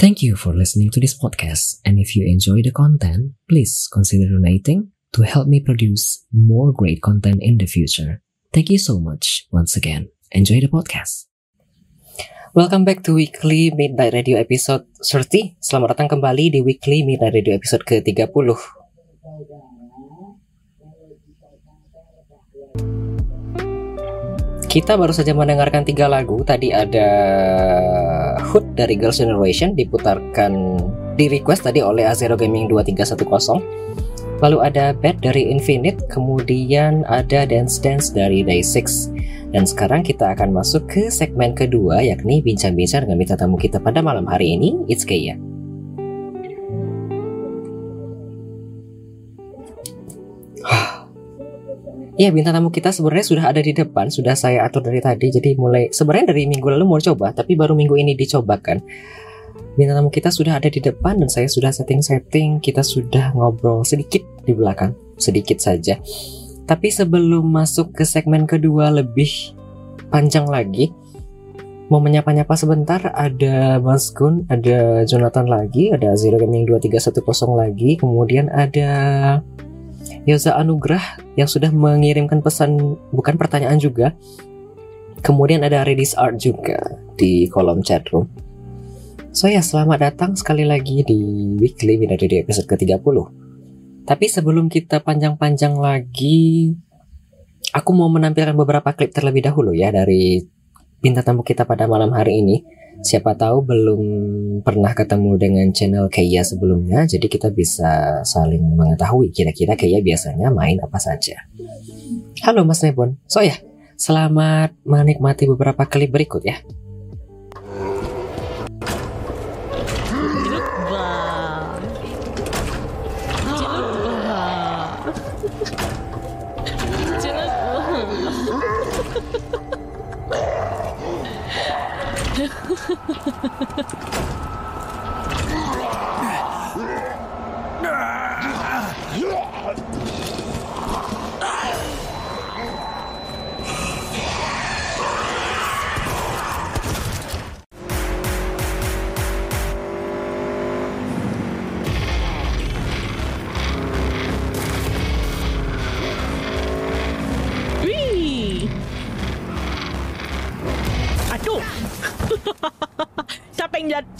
Thank you for listening to this podcast, and if you enjoy the content, please consider donating to help me produce more great content in the future. Thank you so much once again. Enjoy the podcast. Welcome back to Weekly Midnight Radio episode 30. Selamat datang kembali di Weekly Midnight Radio episode ke-30. Kita baru saja mendengarkan tiga lagu. Tadi ada Hood dari Girls' Generation diputarkan di request tadi oleh Azero Gaming 2310. Lalu ada Bad dari Infinite, kemudian ada Dance Dance dari Day6. Dan sekarang kita akan masuk ke segmen kedua yakni bincang-bincang dengan mitra tamu kita pada malam hari ini, It's Kaya. Iya bintang tamu kita sebenarnya sudah ada di depan, sudah saya atur dari tadi. Jadi mulai sebenarnya dari minggu lalu mau coba, tapi baru minggu ini dicobakan. Bintang tamu kita sudah ada di depan dan saya sudah setting-setting. Kita sudah ngobrol sedikit di belakang, sedikit saja. Tapi sebelum masuk ke segmen kedua lebih panjang lagi, mau menyapa-nyapa sebentar ada Mas Gun, ada Jonathan lagi, ada Zero Gaming 2310 lagi, kemudian ada Yoza Anugrah yang sudah mengirimkan pesan bukan pertanyaan juga. Kemudian ada Redis Art juga di kolom chat room. So ya, selamat datang sekali lagi di Weekly Minari di episode ke-30. Tapi sebelum kita panjang-panjang lagi, aku mau menampilkan beberapa klip terlebih dahulu ya dari bintang tamu kita pada malam hari ini. Siapa tahu belum pernah ketemu dengan channel Kaya sebelumnya, jadi kita bisa saling mengetahui kira-kira Kaya biasanya main apa saja. Halo Mas Nebon, so ya, selamat menikmati beberapa klip berikut ya.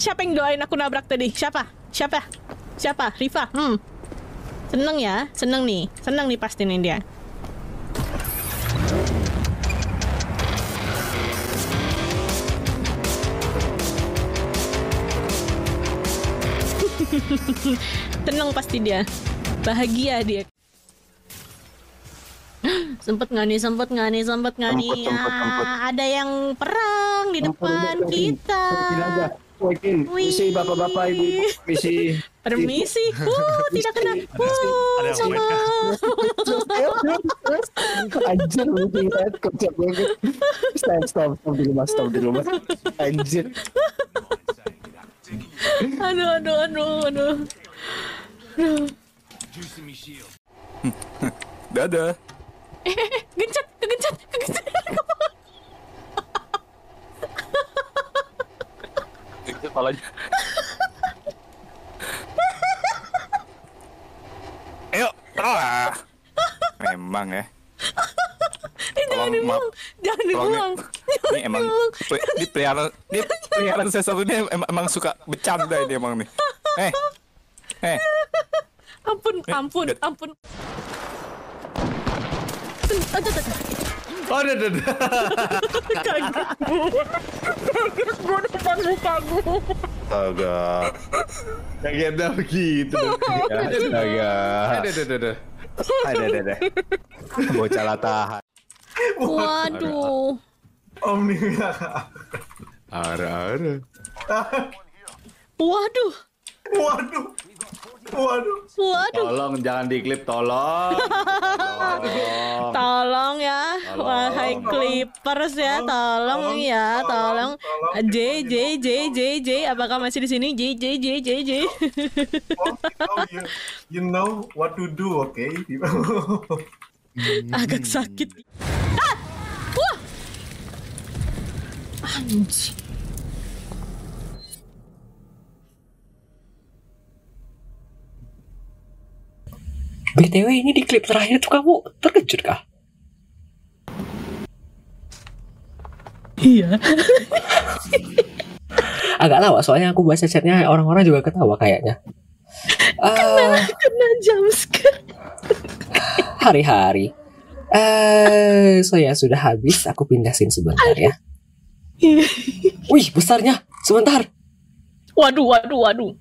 Siapa yang doain aku nabrak tadi? Siapa? Siapa? Siapa? Rifa. Hmm. Seneng ya? Seneng nih. Seneng nih pasti nih dia. Seneng pasti dia. Bahagia dia. Sempet nggak nih, sempet nggak nih, sempet nggak nih? Sempet, sempet, sempet. Ah, ada yang perang di depan kita. Wih, misi bapak-bapak ibu, misi. Permisi. Uh, tidak kena. Uh, Ada sama. Anjir, misi head kocak banget. Stop, stop, stop di rumah, stop di rumah. Anjir. Aduh, aduh, aduh, aduh. Dadah. Gencet, kegencet, kegencet. Itu kepalanya. Ayo. Ah. Memang ya. Eh, jangan maaf. Jangan dibuang. Ini emang di pelihara di pelihara saya satu ini emang, emang suka bercanda ini emang nih. Eh. Eh. Ampun, ampun, Get- ampun. Oh, ada, ada, ada. Kaget gua. Kaget gua depan muka gua. Astaga. Ada begitu. Astaga. Ada, ada, ada, ada. Ada, ada, ada. Bocah latahan. Waduh. Om nih. Ada, ada. Waduh, Waduh. Waduh. waduh. Tolong jangan diklip, tolong. Tolong. Tolong ya, wahai clippers ya, tolong ya, tolong. J J J J J, apakah masih di sini? J J J J J. Oh, you, you know what to do, okay? Agak sakit. Ah! Wah! Anjing. BTW ini di klip terakhir tuh kamu terkejut kah? Iya. Agak tawa soalnya aku baca chatnya orang-orang juga ketawa kayaknya. Eh, Kena jumpscare. hari-hari. Eh, so ya sudah habis. Aku pindah scene sebentar ya. Wih, besarnya. Sebentar. Waduh, waduh, waduh.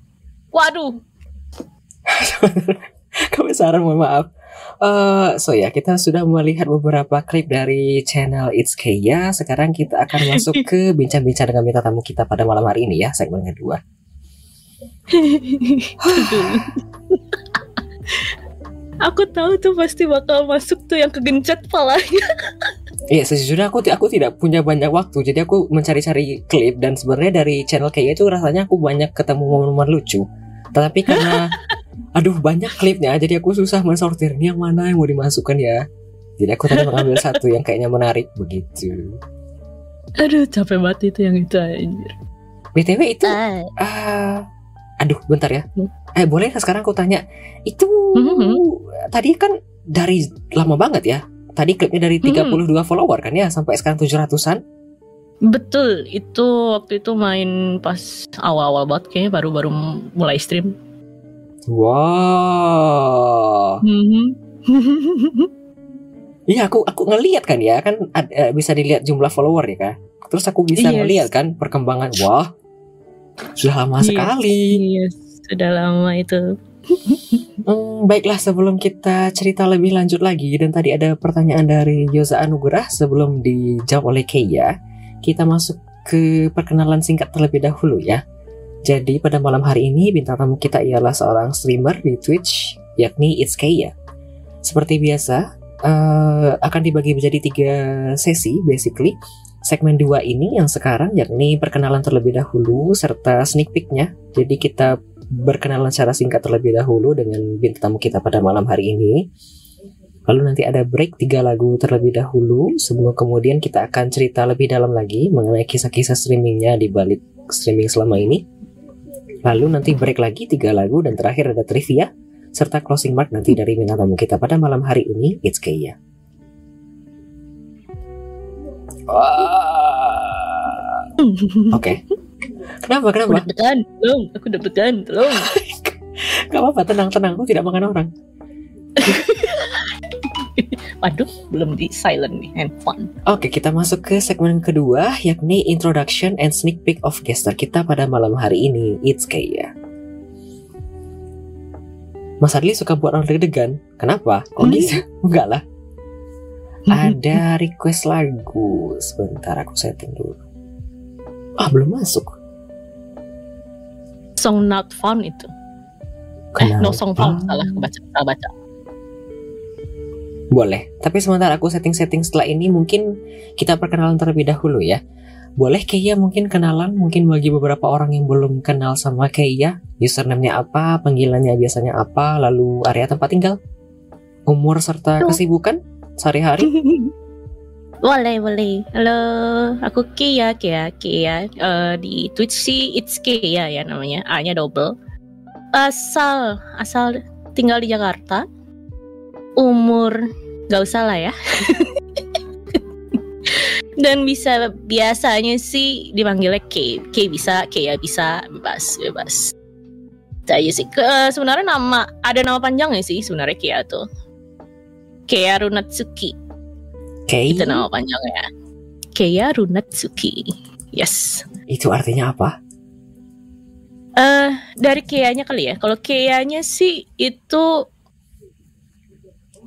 Waduh. Kebesaran, mohon maaf. Eh, so ya, kita sudah melihat beberapa klip dari channel It's Kaya. Sekarang kita akan masuk ke bincang-bincang dengan bintang tamu kita pada malam hari ini ya, segmen kedua. Aku tahu tuh pasti bakal masuk tuh yang kegencet palanya. Iya, sejujurnya aku aku tidak punya banyak waktu, jadi aku mencari-cari klip dan sebenarnya dari channel Kaya itu rasanya aku banyak ketemu momen-momen lucu. Tetapi karena aduh banyak klipnya, jadi aku susah mensortir ini yang mana yang mau dimasukkan ya. Jadi aku tadi mengambil satu yang kayaknya menarik begitu. Aduh, capek banget itu yang itu anjir. BTW itu ah aduh bentar ya. Hmm. Eh boleh sekarang aku tanya itu Mhm. tadi kan dari lama banget ya. Tadi klipnya dari 32 follower kan ya sampai sekarang 700-an. Betul, itu waktu itu main pas awal-awal banget kayaknya baru-baru mulai stream. Wow. Mhm. Iya aku aku ngelihat kan ya kan ad- eh, bisa dilihat jumlah follower ya kan. Terus aku bisa Yes. ngelihat kan perkembangan wah sudah lama Yes. sekali. Iya, sudah lama itu. Hmm, baiklah sebelum kita cerita lebih lanjut lagi dan tadi ada pertanyaan dari Yoza Anugerah sebelum dijawab oleh Keia, kita masuk ke perkenalan singkat terlebih dahulu ya. Jadi pada malam hari ini bintang tamu kita ialah seorang streamer di Twitch yakni It's Keia. Seperti biasa eh, akan dibagi menjadi tiga sesi basically. Segmen 2 ini yang sekarang yakni perkenalan terlebih dahulu serta sneak peeknya. Jadi kita berkenalan secara singkat terlebih dahulu dengan bintang tamu kita pada malam hari ini. Lalu nanti ada break tiga lagu terlebih dahulu sebelum kemudian kita akan cerita lebih dalam lagi mengenai kisah-kisah streamingnya di balik streaming selama ini. Lalu nanti break lagi tiga lagu dan terakhir ada trivia serta closing mark nanti dari bintang tamu kita pada malam hari ini It's Kaya. Oke. Kenapa? Aku Kenapa? deg-degan, tolong. Aku deg-degan, tolong. Gak apa-apa, tenang-tenang. Aku tidak makan orang. Waduh, belum di silent nih handphone. Oke, kita masuk ke segmen kedua, yakni introduction and sneak peek of guestar kita pada malam hari ini. It's Kaya. Mas Adli suka buat orang deg-degan. Kenapa? Kok Hmm. gitu? Enggak lah. Ada request lagu. Sebentar aku setting dulu. Ah, belum masuk. Song not found itu. Eh, no song found. Kenapa? Salah, baca, salah baca. Boleh. Tapi sementara aku setting-setting setelah ini mungkin kita perkenalan terlebih dahulu ya. Boleh Keia mungkin kenalan mungkin bagi beberapa orang yang belum kenal sama Keia, username-nya apa, panggilannya biasanya apa, lalu area tempat tinggal, umur serta kesibukan sehari-hari. boleh, boleh. Halo, aku Kia, Kia, Kia. Eh, di Twitch sih It's Kia ya namanya. A-nya double. Asal, asal tinggal di Jakarta. Umur gak usah lah ya. Dan bisa biasanya sih dipanggilnya K. K bisa, Kia bisa, bebas, bebas. Itu aja sih. Ke- eh, sebenarnya nama ada nama panjangnya sih sebenarnya Kia tuh. Kia Runatsuki. Kei, Itu nama panjangnya. Keiya Runatsuki. Yes. itu artinya apa? Eh dari Keiya-nya kali ya. Kalau Keiya-nya sih itu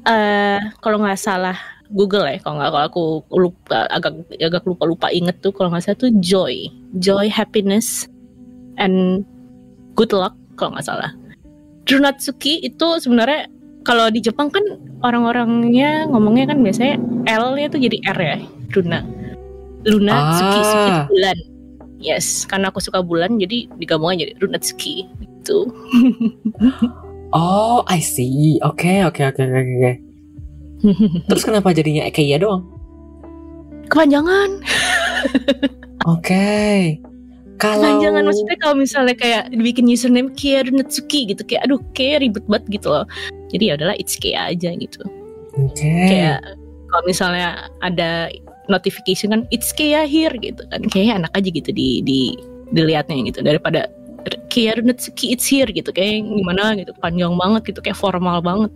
eh kalau nggak salah Google ya. Kalau nggak kalau aku lupa agak agak lupa lupa inget tuh kalau nggak salah tuh joy, joy, happiness, and good luck kalau nggak salah. Runatsuki itu sebenarnya kalau di Jepang kan orang-orangnya ngomongnya kan biasanya L-nya tuh jadi R ya, Runa. Luna Ah. Tsuki, Tsuki itu bulan. Yes, karena aku suka bulan jadi digabungin jadi Runatsuki gitu. Oh, I see. Oke, oke, oke, oke, oke. Terus kenapa jadinya Ekeia doang? Kepanjangan. Oke. Kalau Kepanjangan maksudnya kalau misalnya kayak dibikin username Kia Runatsuki gitu kayak aduh kayak ribet banget gitu loh. Jadi ya udahlah it's Kia aja gitu. Oke. Kayak kalau misalnya ada notification kan it's Kia here gitu kan kayak enak aja gitu di di dilihatnya gitu daripada Kia Runatsuki it's here gitu kayak gimana gitu panjang banget gitu kayak formal banget.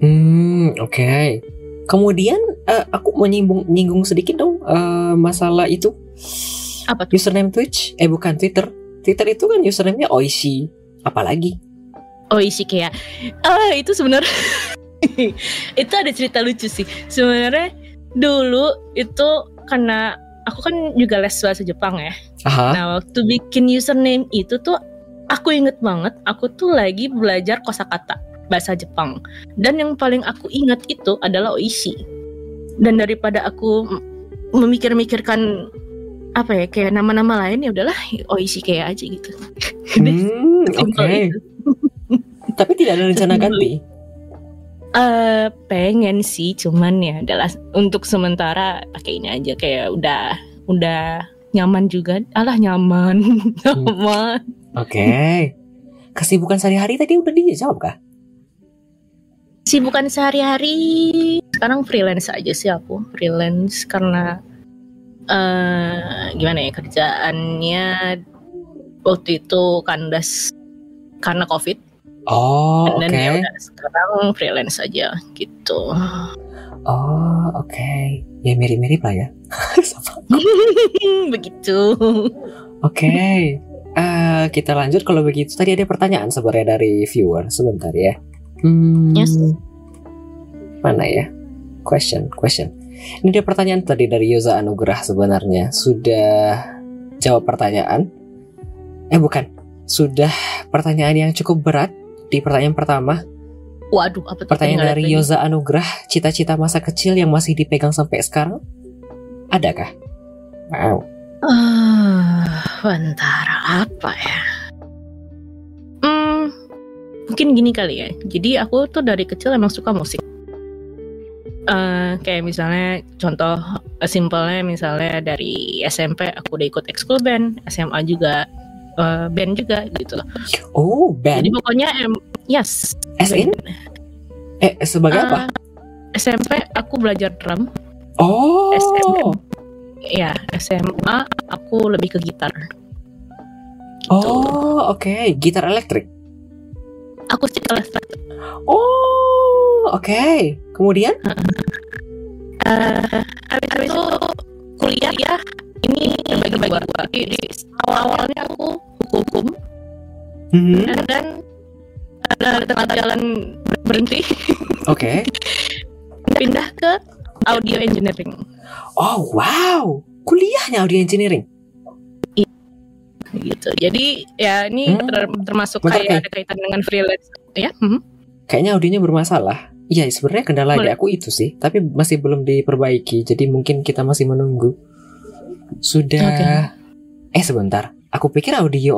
Hmm, oke. Kemudian eh, aku mau nyinggung, nyinggung sedikit dong eh, masalah itu Apa tuh? username Twitch, eh bukan Twitter. Twitter itu kan username-nya Oishi. Apalagi? Isi kayak ah itu sebenarnya itu ada cerita lucu sih sebenarnya dulu itu karena aku kan juga les bahasa Jepang ya Aha. nah waktu bikin username itu tuh aku inget banget aku tuh lagi belajar kosakata bahasa Jepang dan yang paling aku ingat itu adalah oishi dan daripada aku memikir-mikirkan apa ya kayak nama-nama lain ya udahlah oishi kayak aja gitu Hmm, oke. Itu. Tapi tidak ada rencana ganti. Eh pengen sih, cuman ya adalah untuk sementara pakai ini aja kayak udah udah nyaman juga. Alah nyaman, nyaman. Oke. Kesibukan sehari-hari tadi udah dijawab kah? Sibukan sehari-hari sekarang freelance aja sih aku freelance karena eh gimana ya kerjaannya waktu itu kandas karena covid Oh, oke. dan ya udah sekarang freelance aja gitu. Oh, oke. Ya mirip-mirip lah ya. Begitu. Oke. Eh, kita lanjut kalau begitu. Tadi ada pertanyaan sebenarnya dari viewer. Sebentar ya. Hmm, Yes. Mana ya? Question, question. Ini dia pertanyaan tadi dari Yoza Anugrah sebenarnya. Sudah jawab pertanyaan? Eh bukan. Sudah pertanyaan yang cukup berat di pertanyaan pertama. Waduh, apa tuh? Pertanyaan dari. Yoza Anugrah, cita-cita masa kecil yang masih dipegang sampai sekarang? Adakah? Wow. Ah, bentar apa ya? Hmm, mungkin gini kali ya. Jadi aku tuh dari kecil emang suka musik. Eh, kayak misalnya contoh eh, simpelnya misalnya dari SMP aku udah ikut ekskul band, SMA juga eh, band juga gitu. Oh, Jadi band? pokoknya em, yes. As in? Eh, sebagai apa? Eh, SMP aku belajar drum. Oh, SM. Ya, SMA aku lebih ke gitar. Gitu. oh, oke, gitar elektrik. Aku sih elektrik. Oh, oke. Kemudian? Eh, habis itu kuliah ya ini bagi-bagi gua. Di, di awal-awalnya aku hukum Hmm, dan, dan ada tengah jalan ber- berhenti Oke. pindah ke audio engineering Oh, wow. Kuliahnya audio engineering. gitu. Jadi ya ini Hmm. ter- termasuk Bentar, kayak ada kaitan dengan freelance ya. mhm. Kayaknya audionya bermasalah. Iya, sebenarnya kendala di Boleh. aku itu sih, tapi masih belum diperbaiki. Jadi mungkin kita masih menunggu. Sudah. Oke. Eh sebentar, aku pikir audio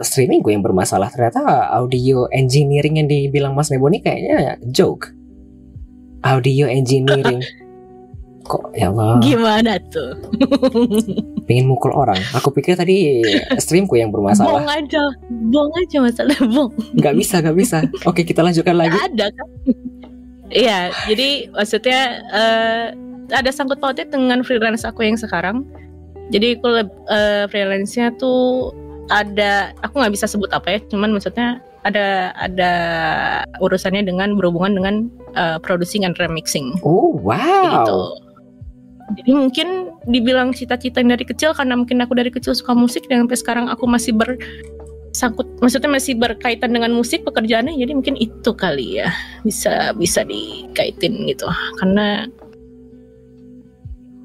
streaming gue yang bermasalah. Ternyata audio engineering yang dibilang Mas Nebo ini kayaknya joke. Audio engineering. Kok ya Allah, Gimana tuh? pengen mukul orang. Aku pikir tadi streamku yang Bong bermasalah. aja, bong aja masalah bong. Gak bisa, gak bisa. Oke, kita lanjutkan lagi. ada kan? Iya, jadi maksudnya eh, ada sangkut pautnya dengan freelance aku yang sekarang. Jadi aku eh, freelance-nya tuh ada, aku nggak bisa sebut apa ya, cuman maksudnya ada ada urusannya dengan berhubungan dengan eh, producing and remixing Oh, gitu. Jadi mungkin dibilang cita-cita yang dari kecil karena mungkin aku dari kecil suka musik dan sampai sekarang aku masih bersangkut, maksudnya masih berkaitan dengan musik pekerjaannya. Jadi mungkin itu kali ya bisa bisa dikaitin gitu. Karena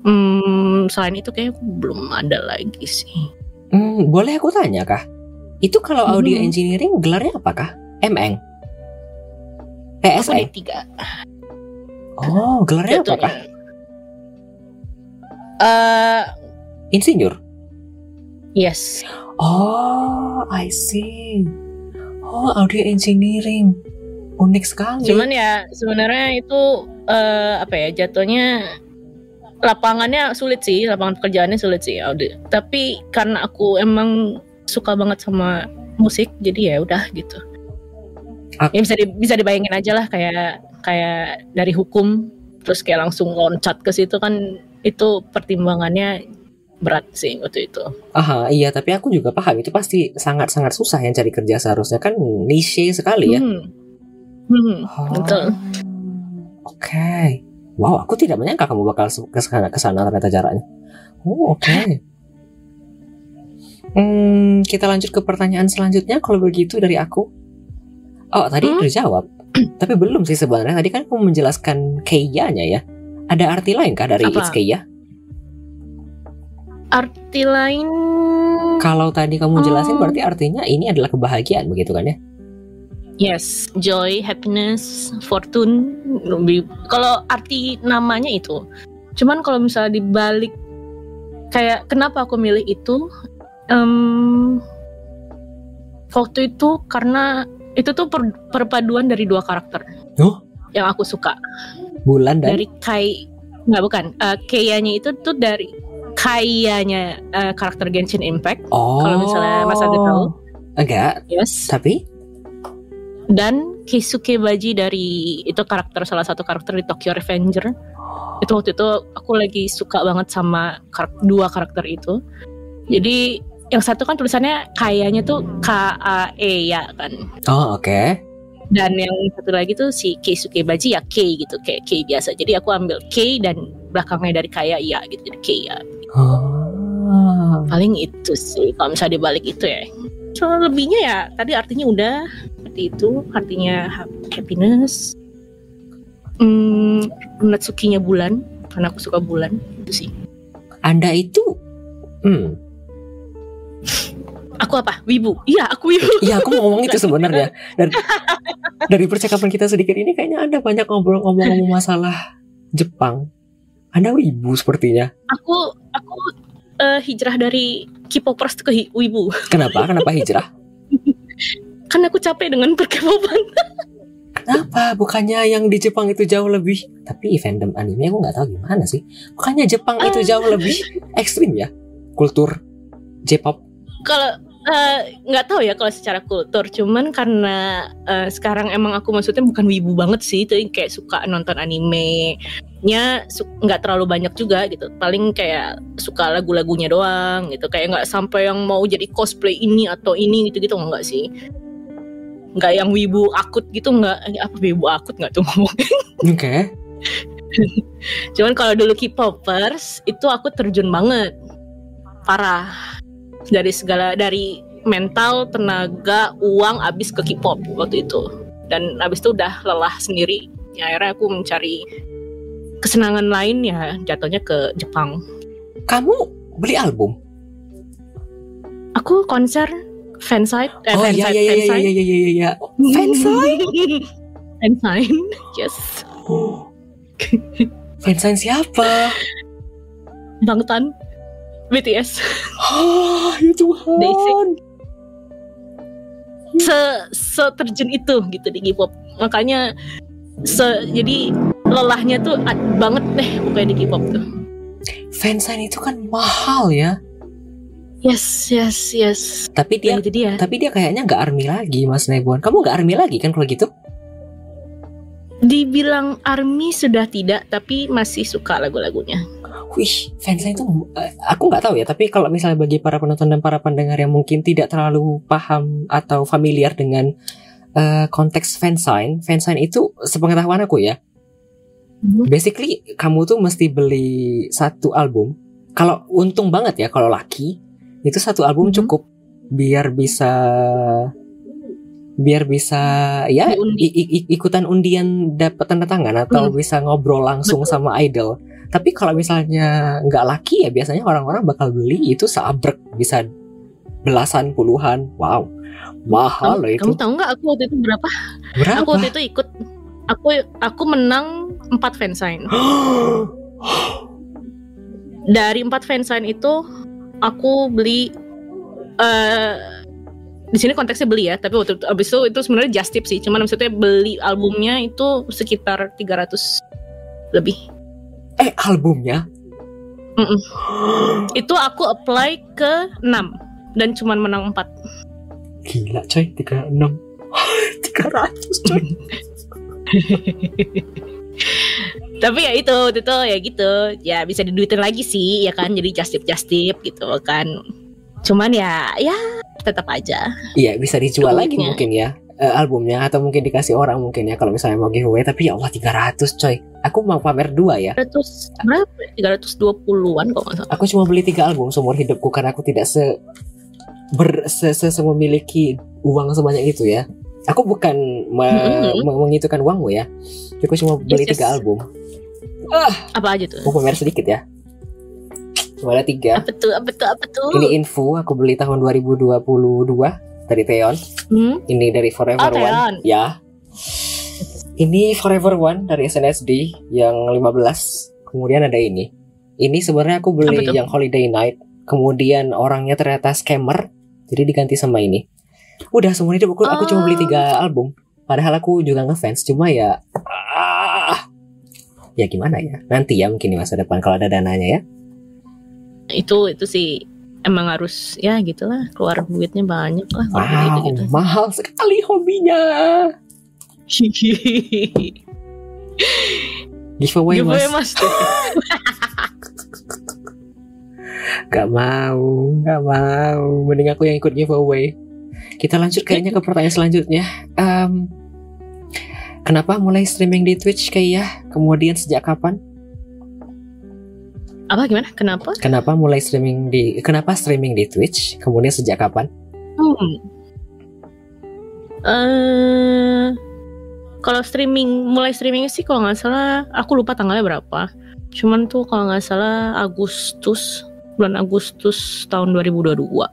hmm, selain itu kayak belum ada lagi sih. Hmm, boleh aku tanya kah? Itu kalau audio Hmm. engineering gelarnya apakah? MN? PSI? D3. Oh, gelarnya apakah? Eh, Insinyur? yes. Oh, I see. Oh, audio engineering. Unik sekali. Cuman ya sebenarnya itu eh, apa ya jatuhnya lapangannya sulit sih, lapangan pekerjaannya sulit sih audit. Tapi karena aku emang suka banget sama musik, jadi ya udah gitu. Ak- Ya bisa di- bisa dibayangin aja lah kayak kayak dari hukum terus kayak langsung loncat ke situ kan itu pertimbangannya berat sih waktu itu. Aha, iya, tapi aku juga paham itu pasti sangat-sangat susah yang cari kerja seharusnya kan niche sekali ya. Hmm. Hmm, Oh, betul. Oke. Wow, aku tidak menyangka kamu bakal ke sana, ke sana ternyata jaraknya. Oh, oke. Hmm, kita lanjut ke pertanyaan selanjutnya kalau begitu dari aku. Oh, tadi Hmm? udah jawab. Tapi belum sih sebenarnya. Tadi kan kamu menjelaskan Keiya-nya ya. Ada arti lain kah dari Apa? It's Keiya? Arti lain Kalau tadi kamu jelasin Oh. berarti artinya ini adalah kebahagiaan begitu kan ya? Yes, joy, happiness, fortune. Kalau arti namanya itu. Cuman kalau misalnya dibalik kayak kenapa aku milih itu? Em, waktu itu karena itu tuh per- perpaduan dari dua karakter Oh? yang aku suka. Bulan dan Dari Kai, nggak bukan. Uh, Keiya-nya itu tuh dari Kaiya-nya uh, karakter Genshin Impact. Oh. Kalau misalnya Mas Ade tahu. Enggak, Yes. tapi dan Keisuke Baji dari itu karakter salah satu karakter di Tokyo Revenger itu waktu itu aku lagi suka banget sama kar- dua karakter itu jadi yang satu kan tulisannya kayaknya tuh K A E ya kan oh oke. Dan yang satu lagi tuh si Keisuke Baji ya K gitu kayak K biasa. Jadi aku ambil K dan belakangnya dari kaya ya gitu jadi K ya. Oh. paling itu sih kalau misalnya dibalik itu ya. So lebihnya ya tadi artinya udah seperti itu. Artinya ha- happiness. Hmm, Natsuki-nya bulan karena aku suka bulan itu sih. Anda itu hmm, aku apa? Wibu? Iya aku wibu. Iya aku mau ngomong itu sebenarnya. dari dari percakapan kita sedikit ini kayaknya anda banyak ngobrol-ngomong masalah Jepang. Anda wibu sepertinya. aku aku eh, hijrah dari K-popers ke wibu. Kenapa? Kenapa hijrah? kan aku capek dengan perkepopan. Kenapa? Bukannya yang di Jepang itu jauh lebih? Tapi fandom anime aku nggak tahu gimana sih. Bukannya Jepang itu jauh lebih ekstrim ya? Kultur J-pop? Kalau eh, nggak tahu ya kalau secara kultur. Cuman karena eh, sekarang emang aku maksudnya bukan wibu banget sih. Tapi kayak suka nonton anime nya nggak terlalu banyak juga gitu. Paling kayak suka lagu-lagunya doang gitu. Kayak nggak sampai yang mau jadi cosplay ini atau ini gitu gitu nggak sih. Nggak yang wibu akut gitu nggak. Eh, apa wibu akut? Nggak tuh ngomong. Oke. Cuman kalau dulu K-popers itu aku terjun banget. Parah dari segala dari mental tenaga uang abis ke K-pop waktu itu dan abis itu udah lelah sendiri ya, akhirnya aku mencari kesenangan lain ya jatuhnya ke Jepang Kamu beli album? aku konser fansite eh, oh iya fansite iya iya iya fansite. iya iya iya iya Fansite? fansite yes Fansign siapa? Bangtan BTS Oh ya Tuhan. Se se terjun itu gitu di K-pop. Makanya se jadi lelahnya tuh ad banget deh pokoknya di K-pop tuh. Fansign itu kan mahal ya. Yes yes yes. Tapi dia ya dia. Tapi dia kayaknya nggak army lagi Mas Nebon Kamu nggak army lagi kan kalau gitu? Dibilang army sudah tidak tapi masih suka lagu-lagunya Wih, fansign itu eh, aku nggak tahu ya. Tapi kalau misalnya bagi para penonton dan para pendengar yang mungkin tidak terlalu paham atau familiar dengan eh, konteks fansign, fansign itu sepengetahuan aku ya. Mhm. Basically, kamu tuh mesti beli satu album. Kalau untung banget ya, kalau laki itu satu album Mhm. cukup biar bisa biar bisa ya Diundi. ikutan undian dapat tanda tangan atau Hmm. bisa ngobrol langsung Betul. sama idol. Tapi kalau misalnya nggak laki ya biasanya orang-orang bakal beli itu seabrek bisa belasan puluhan. Wow. Mahal loh kamu, itu. kamu tahu nggak aku waktu itu berapa? Berapa? Aku waktu itu ikut aku aku menang 4 fansign. Dari 4 fansign itu aku beli eh di sini konteksnya beli ya, tapi waktu itu abis itu itu sebenarnya just tip sih. Cuman maksudnya beli albumnya itu sekitar 300 lebih. eh albumnya? Mm-mm. Itu aku apply ke 6 dan cuman menang 4. Gila coy, 36 300 coy Tapi ya itu, itu ya gitu. Ya bisa diduitin lagi sih, ya kan. Jadi just tip just tip gitu kan. Cuman ya ya tetap aja. Iya bisa dijual lagi Duitnya. mungkin ya eh, Albumnya Atau mungkin dikasih orang mungkin ya Kalau misalnya mau giveaway Tapi ya Allah 300 coy Aku mau pamer dua ya 300 berapa? 320-an kok nggak salah. Aku cuma beli tiga album seumur hidupku Karena aku tidak se ber se, se, se- memiliki uang sebanyak itu ya Aku bukan me- Mhm. me- mengitukan uangmu ya Aku cuma beli Yes, yes. tiga album Apa aja tuh? Aku pamer sedikit ya Cuma ada tiga Apa tuh? Apa tuh? Apa tuh? Ini info Aku beli tahun 2022 Dari Theon Hmm? Ini dari Forever Oh, One. Ya. Ini Forever One dari SNSD yang 15. Kemudian ada ini. Ini sebenarnya aku beli yang Holiday Night. Kemudian orangnya ternyata scammer. Jadi diganti sama ini. Udah seumur hidup aku, aku cuma beli Oh. tiga album. Padahal aku juga ngefans. Cuma ya... ah, ya gimana ya. Nanti ya mungkin di masa depan kalau ada dananya ya. Itu itu sih emang harus ya gitulah keluar duitnya banyak lah Wow, gitu gitu. mahal sekali hobinya. Giveaway, Giveaway mas. mas. Gak mau, gak mau. Mending aku yang ikut giveaway. Kita lanjut kayaknya ke pertanyaan selanjutnya. Em, kenapa mulai streaming di Twitch kayak ya? Kemudian sejak kapan? Apa gimana? Kenapa? Kenapa mulai streaming di Kenapa streaming di Twitch? Kemudian sejak kapan? Hmm. Eh, kalau streaming, mulai streaming sih kalau nggak salah, aku lupa tanggalnya berapa. Cuman tuh kalau nggak salah Agustus, bulan Agustus tahun 2022. Kalau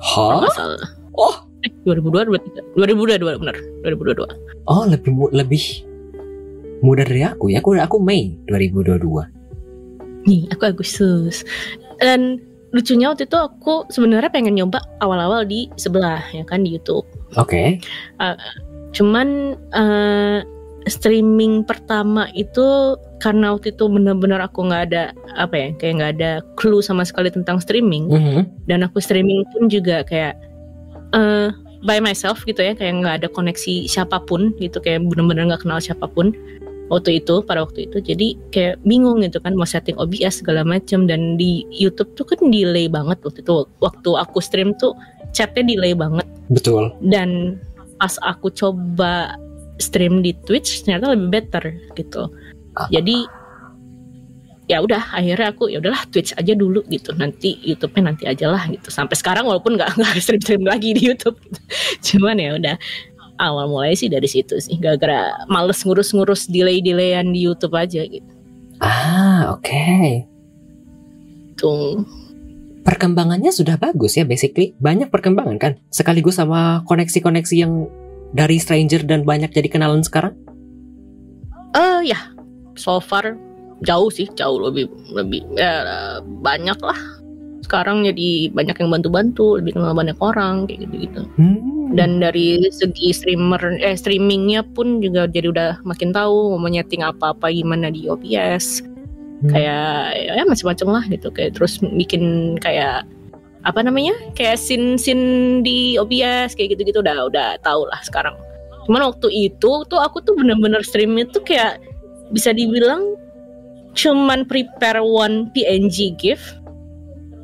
Hah? nggak salah. Oh. Eh, 2022, 2022 benar, 2022. Oh, lebih lebih muda dari aku ya. Aku aku Mei 2022. Nih, aku Agustus. Dan lucunya waktu itu aku sebenarnya pengen nyoba awal-awal di sebelah ya kan di YouTube. Oke. Cuman eh, streaming pertama itu karena waktu itu benar-benar aku nggak ada apa ya kayak nggak ada clue sama sekali tentang streaming Mhm. dan aku streaming pun juga kayak eh by myself gitu ya kayak nggak ada koneksi siapa pun gitu kayak benar-benar nggak kenal siapa pun waktu itu pada waktu itu. Jadi kayak bingung gitu kan mau setting OBS segala macam dan di YouTube tuh kan delay banget waktu itu. Waktu aku stream tuh chatnya delay banget. Betul. dan pas aku coba stream di Twitch ternyata lebih better gitu. Ah. jadi ya udah akhirnya aku ya udahlah Twitch aja dulu gitu. Nanti YouTube-nya nanti aja lah gitu. Sampai sekarang walaupun nggak nggak stream stream lagi di YouTube. Gitu. cuman ya udah awal mulai sih dari situ sih. Gara-gara males ngurus-ngurus delay-delayan di YouTube aja gitu. Ah, oke. tuh perkembangannya sudah bagus ya basically. Banyak perkembangan kan? Sekaligus sama koneksi-koneksi yang dari stranger dan banyak jadi kenalan sekarang? Eh ya. So far jauh sih. Jauh lebih lebih ya, banyak lah sekarang jadi banyak yang bantu-bantu lebih kenal banyak orang kayak gitu-gitu hmm. dan dari segi streamer eh streamingnya pun juga jadi udah makin tahu mau nyeting apa-apa gimana di OBS Hmm. kayak ya macam-macam lah gitu kayak terus bikin kayak apa namanya kayak scene scene di OBS kayak gitu-gitu udah udah tahu lah sekarang cuman waktu itu tuh aku tuh bener-bener stream itu kayak bisa dibilang cuman prepare one PNG GIF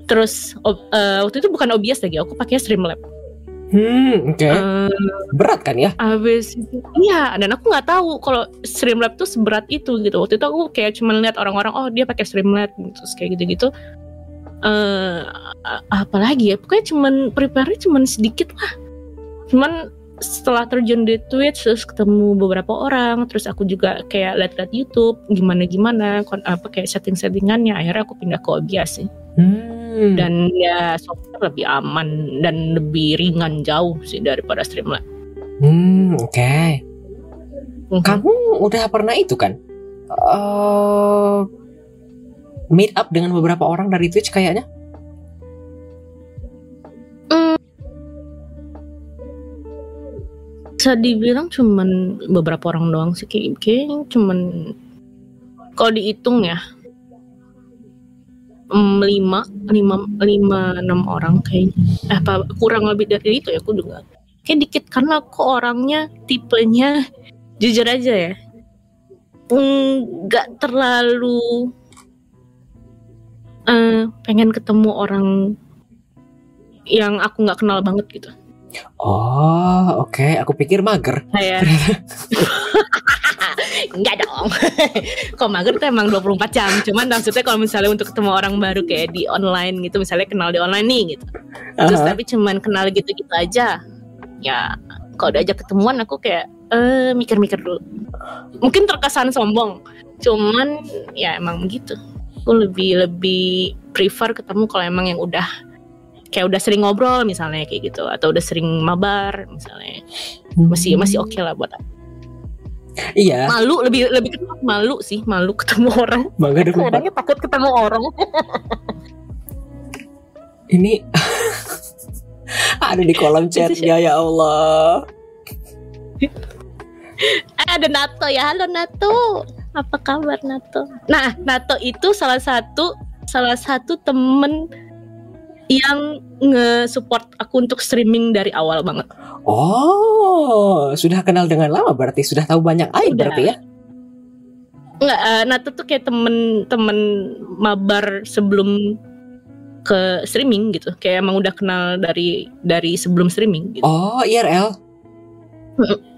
terus ob- eh, waktu itu bukan OBS lagi aku pakai Streamlab Hmm, oke Eh, berat kan ya Abis itu, iya, dan aku nggak tahu kalau Streamlab tuh seberat itu gitu. Waktu itu aku kayak cuma lihat orang-orang, oh dia pakai Streamlab, terus kayak gitu-gitu. Eh, a- apalagi ya, pokoknya cuman prepare-nya cuman sedikit lah. Cuman setelah terjun di Twitch terus ketemu beberapa orang, terus aku juga kayak lihat-lihat YouTube gimana-gimana, kon- apa kayak setting-settingannya. Akhirnya aku pindah ke OBS sih. hmm Hmm. dan ya software lebih aman dan lebih ringan jauh sih daripada Streamlabs. Hmm, oke. Mhm. Kamu udah pernah itu kan? eh meet up dengan beberapa orang dari Twitch kayaknya? Bisa dibilang cuman beberapa orang doang sih kayak kayaknya cuman kalau dihitung ya lima lima lima enam orang kayaknya. Eh, apa kurang lebih dari itu ya aku juga kayak dikit karena aku orangnya tipenya jujur aja ya. Nggak terlalu eh, pengen ketemu orang yang aku nggak kenal banget gitu Oh, oke. Aku pikir mager. Kayak Enggak dong. Kok mager tuh emang 24 jam. Cuman maksudnya kalau misalnya untuk ketemu orang baru Kayak di online gitu Misalnya kenal di online nih gitu. Terus Aha. tapi cuman kenal gitu-gitu aja Ya kalau diajak ketemuan aku kayak eh mikir-mikir dulu. Mungkin terkesan sombong. Cuman ya emang begitu. Aku lebih lebih prefer ketemu kalau emang yang udah kayak udah sering ngobrol misalnya kayak gitu. Atau udah sering mabar misalnya. Masih masih oke lah buat aku. Iya, malu lebih lebih malu sih malu ketemu orang. Mangga 24 orangnya takut ketemu orang. Ini ada di kolom chatnya ya Allah. Eh, ada Nato ya. Halo Nato. Apa kabar Nato? Nah Nato itu salah satu salah satu temen yang nge-support aku untuk streaming dari awal banget Oh, sudah kenal dengan lama berarti sudah tahu banyak aib berarti ya? Enggak, eh, Nato tuh kayak temen-temen mabar sebelum ke streaming gitu kayak emang udah kenal dari dari sebelum streaming gitu Oh, IRL.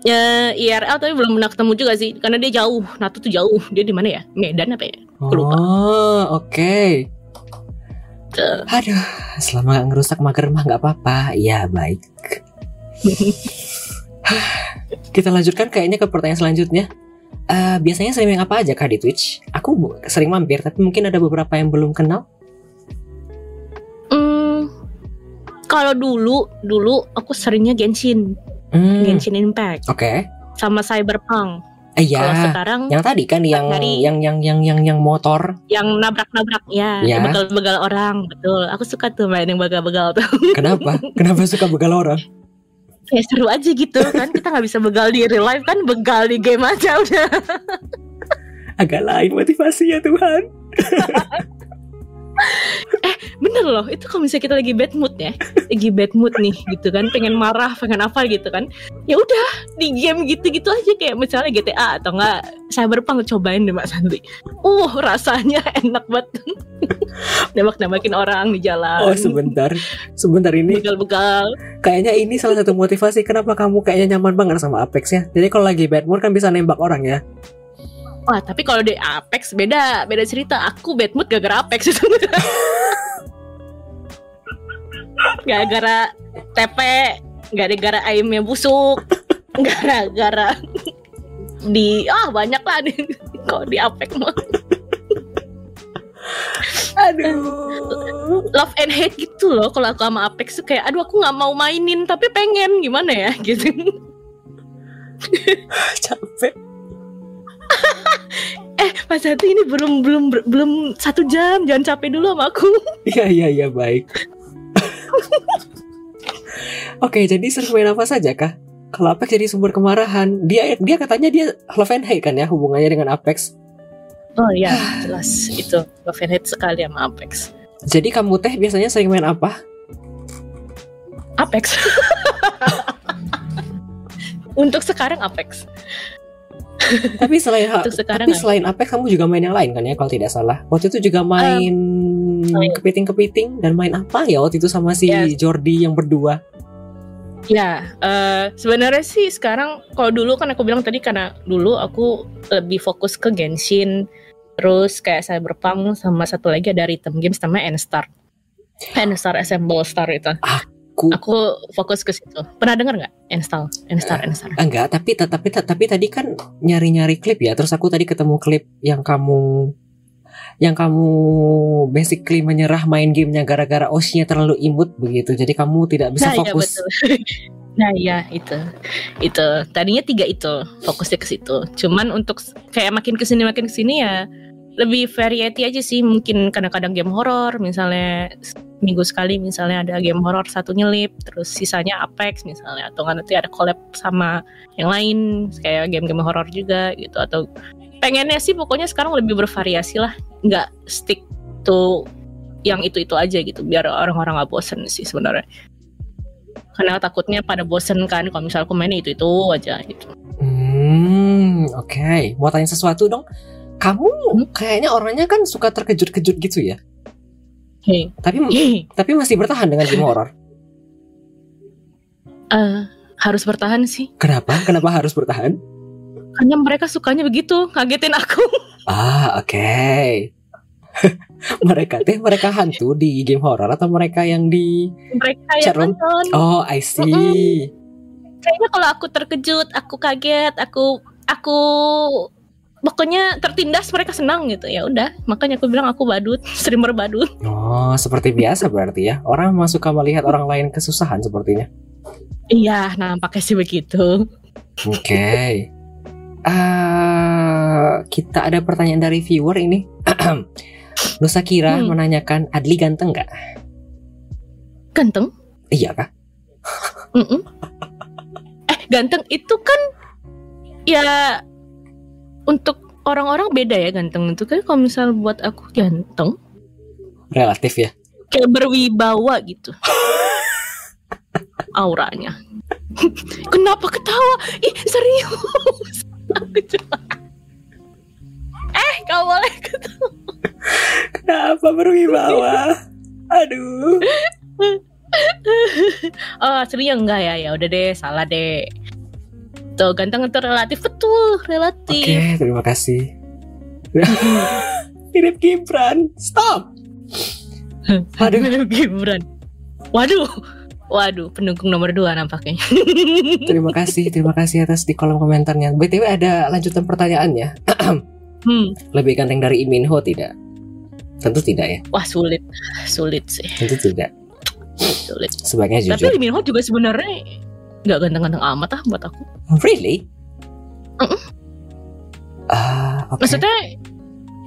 ya IRL tapi belum pernah ketemu juga sih karena dia jauh Nato tuh jauh dia di mana ya Medan apa ya Aku lupa. Oh, oke. Tuh. Aduh, selama gak ngerusak mager mah nggak apa-apa. Ya baik. Kita lanjutkan kayaknya ke pertanyaan selanjutnya. Eh, biasanya streaming apa aja kak di Twitch? Aku sering mampir, tapi mungkin ada beberapa yang belum kenal. Hmm, kalau dulu dulu aku seringnya Genshin Hmm, Genshin Impact Oke. sama Cyberpunk Eh kalau ya, sekarang yang tadi kan yang Dari- yang yang yang yang yang motor. yang nabrak-nabrak ya, Ya. begal-begal orang betul aku suka tuh main yang begal-begal tuh Kenapa? Kenapa suka begal orang? kayak seru aja gitu kan kita nggak bisa begal di real life kan begal di game aja udah Agak lain motivasinya Tuhan. bener loh itu kalau misalnya kita lagi bad mood ya lagi bad mood nih gitu kan pengen marah pengen apa gitu kan ya udah di game gitu-gitu aja kayak misalnya GTA atau enggak Cyberpunk cobain deh Mbak Santi uh rasanya enak banget. Nembak-nembakin orang di jalan. Oh sebentar, sebentar ini begal-begal. kayaknya ini salah satu motivasi kenapa kamu kayaknya nyaman banget sama Apex ya. Jadi kalau lagi bad mood kan bisa nembak orang ya. Wah tapi kalau di Apex beda beda cerita. Aku bad mood gara-gara Apex itu. Gara-gara TP gara-gara ayamnya busuk gara-gara di ah banyak lah di kalau di Apex mah. Aduh. love and hate gitu loh kalau aku sama Apex tuh kayak aduh aku nggak mau mainin tapi pengen. Gimana ya? Gitu. Capek. eh Mas Hati ini belum belum belum satu jam jangan capek dulu sama aku Iya iya iya baik. Oke, jadi main apa saja kah? Kalau Apex jadi sumber kemarahan, dia dia katanya dia love and hate kan ya hubungannya dengan Apex. oh ya jelas itu love and hate sekali sama Apex Jadi kamu teh biasanya sering main apa? Apex untuk sekarang Apex Tapi selain Untuk sekarang tapi apa? selain Apex kamu juga main yang lain kan ya kalau tidak salah. Waktu itu juga main main. kepiting-kepiting dan main apa ya waktu itu sama si Yes. Jordi yang berdua. Ya, eh, sebenarnya sih sekarang kalau dulu kan aku bilang tadi karena dulu aku lebih fokus ke Genshin, terus kayak Cyberpunk sama satu lagi ada rhythm games namanya N-Star. N-Star Assemble Star itu. Aku Aku fokus ke situ. Pernah dengar nggak N-Star? N-Star, N-Star. enggak, tapi tapi tapi tadi kan nyari-nyari klip ya. Terus aku tadi ketemu klip yang kamu yang kamu basically menyerah main gamenya gara-gara Oshinya terlalu imut begitu. Jadi kamu tidak bisa nah, iya, fokus. betul. nah iya itu itu tadinya tiga itu fokusnya ke situ cuman untuk kayak makin ke sini makin ke sini ya lebih variety aja sih. Mungkin kadang-kadang game horror misalnya minggu sekali misalnya ada game horror satu nyelip terus sisanya Apex misalnya atau nggak nanti ada collab sama yang lain kayak game-game horror juga gitu. Atau pengennya sih pokoknya sekarang lebih bervariasi lah. Nggak stick to yang itu itu aja gitu biar orang-orang nggak bosen sih sebenarnya. Karena takutnya pada bosen kan kalau misalnya aku mainnya itu itu aja gitu. Hmm, oke. Mau tanya sesuatu dong. Kamu kayaknya orangnya kan suka terkejut-kejut gitu ya. Hei, Tapi tapi masih bertahan dengan game horror. eh, harus bertahan sih Kenapa? Kenapa harus bertahan? karena mereka sukanya begitu ngagetin aku Ah, oke. mereka teh mereka hantu di game horror atau mereka yang di mereka yang nonton Oh, I see. kayaknya kalau aku terkejut aku kaget aku aku pokoknya tertindas mereka senang gitu ya udah makanya aku bilang aku badut streamer badut Oh, seperti biasa berarti ya. Orang memang suka melihat orang lain kesusahan sepertinya. iya nampaknya sih begitu Oke. Ah, kita ada pertanyaan dari viewer ini. Nusa Kira Hmm. menanyakan Adli ganteng nggak? ganteng Iya kah? Mm-mm. eh ganteng itu kan ya untuk orang-orang beda ya ganteng itu. Kan kalau misal buat aku ganteng Relatif ya. kayak berwibawa gitu. Auranya. Kenapa ketawa? Ih serius. Eh kau boleh ketawa. Kenapa berwibawa? Aduh. oh aslinya enggak ya? Ya udah deh salah deh tuh ganteng itu relatif betul Oke, relatif terima kasih. Mirip Gibran. Stop. Aduh. Gibran waduh waduh pendukung nomor dua nampaknya Terima kasih, terima kasih atas di kolom komentarnya. BTW ada lanjutan pertanyaannya. hmm. Lebih ganteng dari Iminho tidak? Tentu tidak ya. wah sulit sulit sih Tentu tidak. sulit Sebaiknya tapi jujur. Lee Min Ho juga sebenarnya nggak ganteng-ganteng amat ah buat aku Really? Mm-mm. Ah, oke. maksudnya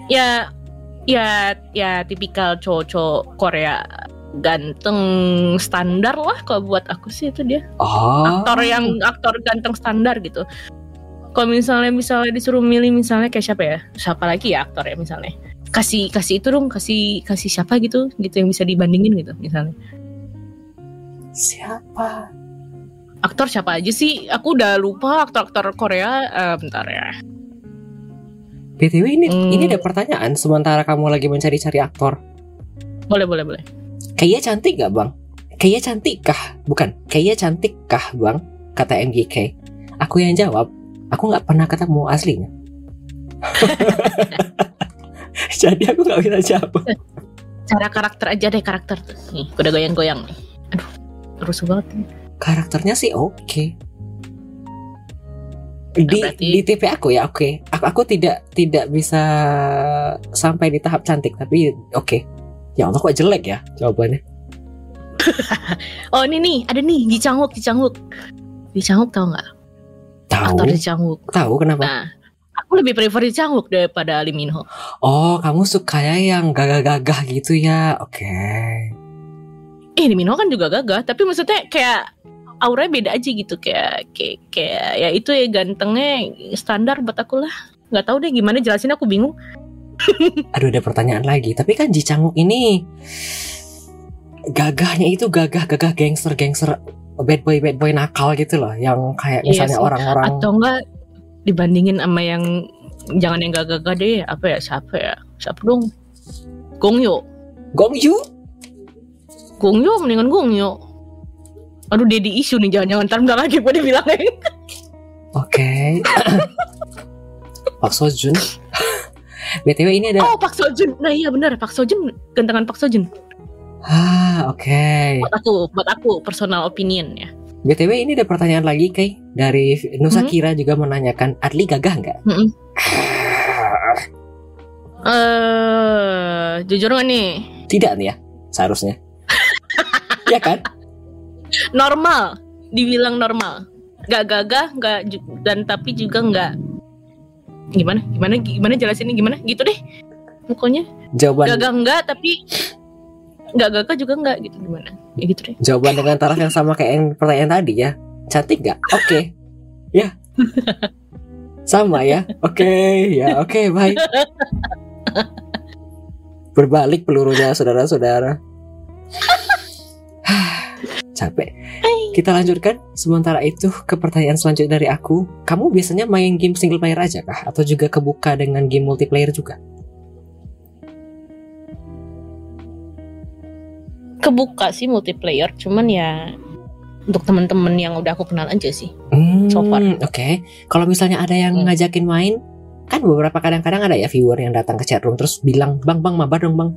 ya ya ya tipikal cowok-cowok Korea ganteng standar lah kalau buat aku sih itu dia Oh. aktor yang aktor ganteng standar gitu kalau misalnya misalnya disuruh milih misalnya kayak siapa ya siapa lagi ya aktor ya misalnya kasih kasih itu dong kasih kasih siapa gitu gitu yang bisa dibandingin gitu misalnya siapa? Aktor siapa aja sih aku udah lupa aktor-aktor Korea Eh, bentar ya BTW ini Hmm. ini ada pertanyaan sementara kamu lagi mencari-cari aktor. boleh boleh boleh Kayaknya cantik gak bang? Kayaknya cantik kah? Bukan, kayaknya cantik kah bang? Kata MGK. Aku yang jawab, aku nggak pernah ketemu aslinya. Jadi aku nggak bisa jawab. cara karakter aja deh karakter tuh nih udah goyang-goyang nih aduh terus banget nih. Karakternya sih oke. Di berarti- di TV aku ya oke. Aku, aku tidak tidak bisa sampai di tahap cantik tapi oke. Ya Allah kok jelek ya jawabannya. oh ini nih ada nih Ji Chang Wook Ji Chang Wook tau nggak Tahu aktor Ji Chang Wook tahu kenapa? nah aku lebih prefer Ji Chang Wook daripada Lee Min Ho Oh kamu sukanya yang gagah-gagah gitu ya? Oke. eh Lee Min Ho kan juga gagah tapi maksudnya kayak auranya beda aja gitu kayak kayak, kayak ya itu ya gantengnya standar buat aku lah nggak tahu deh gimana jelasin aku bingung Aduh ada pertanyaan lagi. Tapi kan Ji Chang Wook ini gagahnya itu gagah-gagah gangster-gangster bad boy bad boy nakal gitu loh. Yang kayak Iya misalnya sih. orang-orang atau enggak dibandingin sama yang jangan yang gagah-gagah deh apa ya siapa ya siapa dong Gong Yoo Gong Yu. Gong Yoo mendingan Gong Yoo aduh Daddy isu nih jangan-jangan ntar bentar lagi gue dibilangin Oke. Pak Sojun. BTW ini ada oh Pak Sojun nah iya benar Pak Sojun gantengan Pak Sojun Ah, oke. buat aku buat aku personal opinion ya BTW ini ada pertanyaan lagi, Kay. Dari Nusa Hmm? Kira juga menanyakan, Adli gagah nggak? Mm-mm. Eh, jujur gak nih? Tidak nih ya, seharusnya. ya kan? Normal, dibilang normal. Gak gagah, gak dan tapi juga nggak gimana? Gimana? Gimana jelasinnya gimana? Gitu deh. Pokoknya Jawaban gagah enggak tapi nggak gagah juga enggak gitu gimana? Ya gitu deh. jawaban dengan taraf yang sama kayak yang pertanyaan tadi ya. Cantik nggak? Oke. Ya. Sama ya. Oke, ya. Oke, baik. Berbalik pelurunya saudara-saudara. Capek. Kita lanjutkan. Sementara itu ke pertanyaan selanjutnya dari aku. Kamu biasanya main game single player aja kah? Atau juga kebuka dengan game multiplayer juga? Kebuka sih multiplayer, cuman ya untuk temen-temen yang udah aku kenal aja sih. Hmm, So far. Oke, kalau misalnya ada yang Hmm. ngajakin main, kan beberapa kadang-kadang ada ya viewer yang datang ke chatroom terus bilang, bang bang mabar dong bang.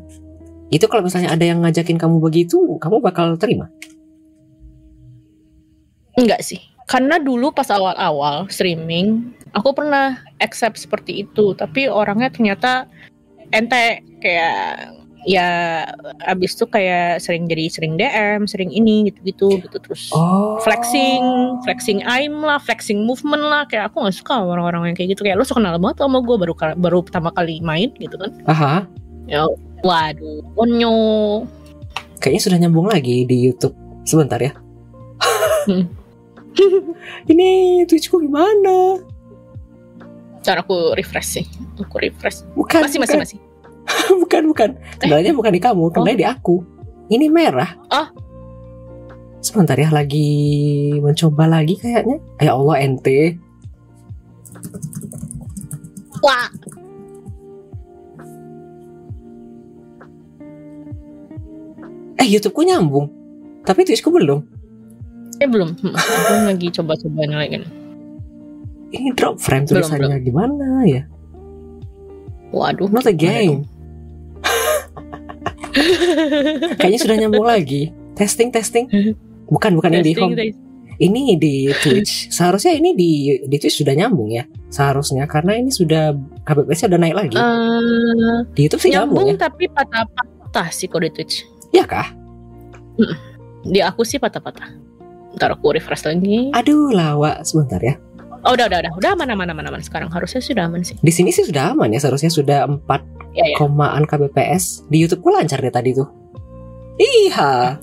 Itu kalau misalnya ada yang ngajakin kamu begitu, kamu bakal terima? Enggak sih. Karena dulu pas awal-awal streaming, aku pernah accept seperti itu, tapi orangnya ternyata ente kayak ya abis itu kayak sering jadi sering DM, sering ini gitu-gitu gitu terus Oh. flexing, flexing aim lah, flexing movement lah, kayak aku nggak suka orang-orang yang kayak gitu kayak lo so kenal banget sama gue baru baru pertama kali main gitu kan. Aha, Ya, waduh, onyo. kayaknya sudah nyambung lagi di YouTube. Sebentar ya. Hmm. Ini Twitchku gimana? Cara aku refresh sih, aku refresh. Bukan, Masih masih bukan, masih. bukan, bukan. Kendalanya bukan di kamu, kendalanya di aku. Ini merah. Ah. Sebentar ya, lagi mencoba lagi kayaknya. Ya Allah, ente. Wah, Eh, YouTubeku nyambung. Tapi Twitchku belum. Eh belum. Hmm, Aku lagi coba-coba lagi. Ini drop frame Belum, tulisannya gimana ya? Waduh, Not a game. Kayaknya sudah nyambung lagi. Testing, testing. Bukan, bukan yang di Testing, home. testing. Ini di Twitch. Seharusnya ini di di Twitch sudah nyambung ya. Seharusnya karena ini sudah KBPS udah naik lagi. Eh, Di YouTube sih nyambung, nyambung tapi patah-patah sih kode Twitch. ya. Ya kah? Di aku sih patah-patah. Ntar aku refresh lagi. Aduh, lawa sebentar ya. Oh udah udah udah udah aman aman aman aman sekarang harusnya sudah aman sih. Di sini sih sudah aman ya. Seharusnya sudah 4 Ya ya. komaan KBPS. Di YouTubeku lancar deh tadi tuh. Iya.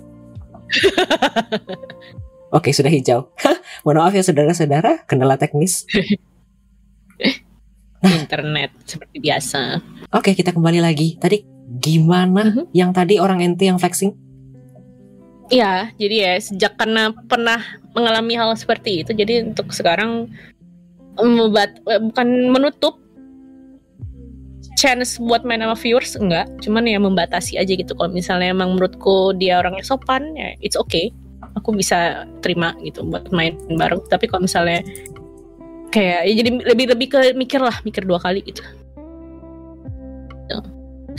Oke, sudah hijau. Mohon maaf ya saudara-saudara, kendala teknis. Internet seperti biasa. Oke, kita kembali lagi. Tadi gimana Mhm. yang tadi orang ente yang flexing? Iya, jadi ya sejak karena pernah mengalami hal seperti itu, jadi untuk sekarang membuat eh, bukan menutup chance buat main sama viewers enggak, cuman ya membatasi aja gitu. Kalau misalnya emang menurutku dia orangnya sopan, ya it's okay. Aku bisa terima gitu buat main bareng. Tapi kalau misalnya kayak ya jadi lebih lebih ke mikir lah, mikir dua kali gitu.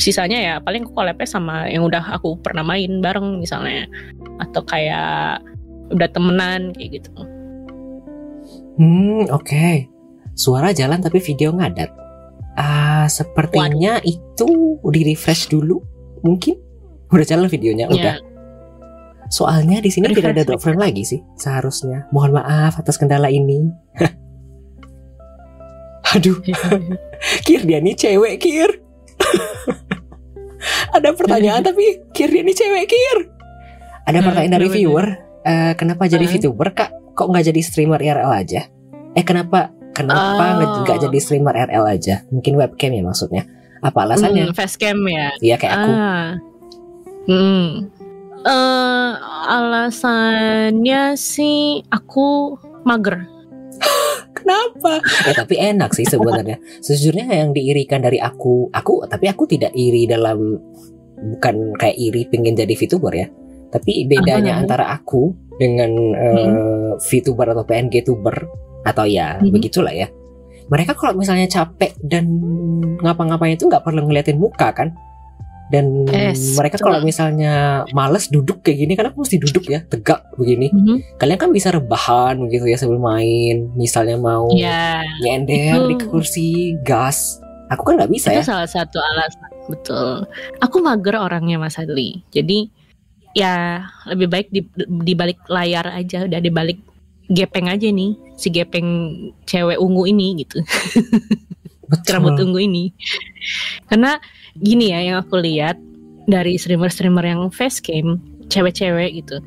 Sisanya ya paling aku collab sama yang udah aku pernah main bareng misalnya atau kayak udah temenan kayak gitu. Hmm, oke. Suara jalan tapi video ngadat. Ah, sepertinya itu di refresh dulu. Mungkin udah jalan videonya, udah. Ya, Soalnya di sini tidak ada drop frame lagi sih seharusnya. Mohon maaf atas kendala ini. Aduh, Kir dia nih cewek, Kir. ada pertanyaan tapi Kir dia nih cewek, Kir. Ada Hmm, pertanyaan dari viewer. Eh, kenapa jadi. VTuber, Kak? Kok nggak jadi streamer IRL aja? Eh, kenapa kenapa nggak Oh. jadi streamer RL aja? Mungkin webcam ya maksudnya. Apa alasannya? Hmm, facecam ya. Iya kayak aku. Ah. Hmm. Eh, alasannya sih aku mager. Kenapa? Ya tapi enak sih sebenarnya. Sejujurnya yang diirikan dari aku, aku tapi aku tidak iri dalam bukan kayak iri pengen jadi VTuber ya. Tapi bedanya Apa? antara aku dengan eh, VTuber atau PNG tuber atau ya Mhm. begitulah ya. Mereka kalau misalnya capek dan ngapa-ngapain itu nggak perlu ngeliatin muka kan. Dan Yes, mereka betul. kalau misalnya males duduk kayak gini aku mesti duduk ya tegak begini. Mhm. Kalian kan bisa rebahan begitu ya sebelum main. Misalnya mau Ya. nyender di kursi gas Aku kan nggak bisa itu ya. salah satu alasan betul aku mager orangnya Mas Adli jadi ya lebih baik di, di balik layar aja udah di balik gepeng aja nih si gepeng cewek ungu ini gitu rambut ungu ini karena gini ya yang aku lihat dari streamer-streamer yang facecam cewek-cewek gitu.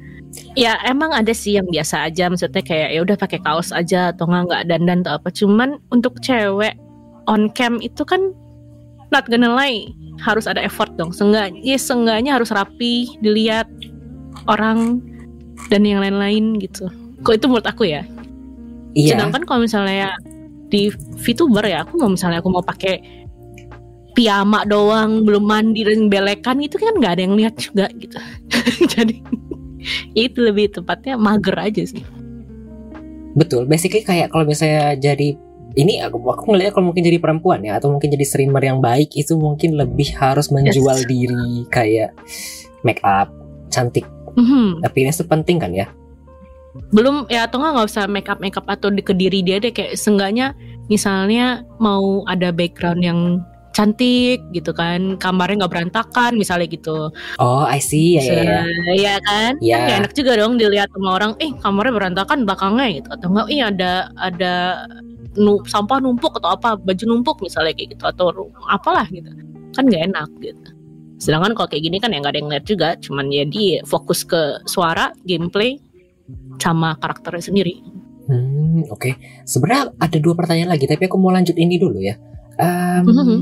Ya emang ada sih yang biasa aja maksudnya kayak ya udah pakai kaos aja atau nggak nggak dandan atau apa. Cuman untuk cewek on cam itu kan not gonna lie harus ada effort dong. Seenggaknya ya seenggaknya harus rapi dilihat orang dan yang lain-lain gitu. Kok itu menurut aku ya? Iya. Sedangkan kalau misalnya di VTuber ya, aku mau misalnya aku mau pakai piyama doang, belum mandi dan belekan itu kan nggak ada yang lihat juga gitu. Jadi itu lebih tepatnya mager aja sih. Betul, basically kayak kalau misalnya jadi ini aku aku ngeliat kalau mungkin jadi perempuan ya atau mungkin jadi streamer yang baik itu mungkin lebih harus menjual diri kayak make up, cantik. Mhm. Appearance itu penting kan ya? Belum ya atau nggak nggak usah make up make up atau di ke diri dia deh kayak seenggaknya misalnya mau ada background yang cantik gitu kan, kamarnya nggak berantakan misalnya gitu. Oh, I see. Ya, ya, ya. Iya kan? Ya. Kan gak enak juga dong dilihat sama orang, eh kamarnya berantakan belakangnya gitu atau enggak iya ada ada nu, sampah numpuk atau apa, baju numpuk misalnya kayak gitu atau apalah gitu. Kan gak enak gitu. Sedangkan kalau kayak gini kan ya nggak ada yang lihat juga, cuman ya dia fokus ke suara, gameplay sama karakternya sendiri. Hmm, oke. Sebenarnya ada dua pertanyaan lagi, tapi aku mau lanjut ini dulu ya. Em, Mhm.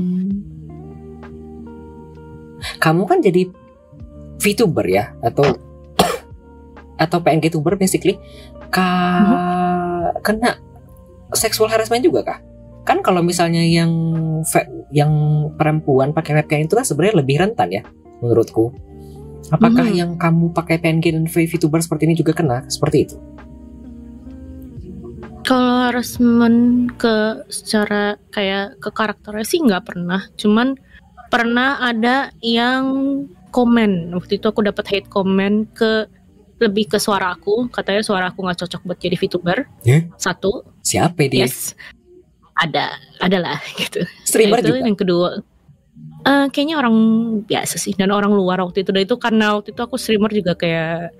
Kamu kan jadi VTuber ya, atau atau PNG tuber basically. Ka kena seksual harassment juga kah? Kan kalau misalnya yang yang perempuan pakai webcam itu kan sebenarnya lebih rentan ya, menurutku. Apakah Mhm. yang kamu pakai PNG dan VTuber seperti ini juga kena seperti itu? Kalau harassment ke secara kayak ke karakternya sih nggak pernah. Cuman pernah ada yang komen. Waktu itu aku dapat hate comment ke lebih ke suara aku. Katanya suara aku nggak cocok buat jadi VTuber. Ya? Satu, Siapa dia? yes. Ada, adalah gitu. Streamer itu juga. yang kedua. eh, kayaknya orang biasa sih dan orang luar waktu itu. Dan itu karena waktu itu aku streamer juga kayak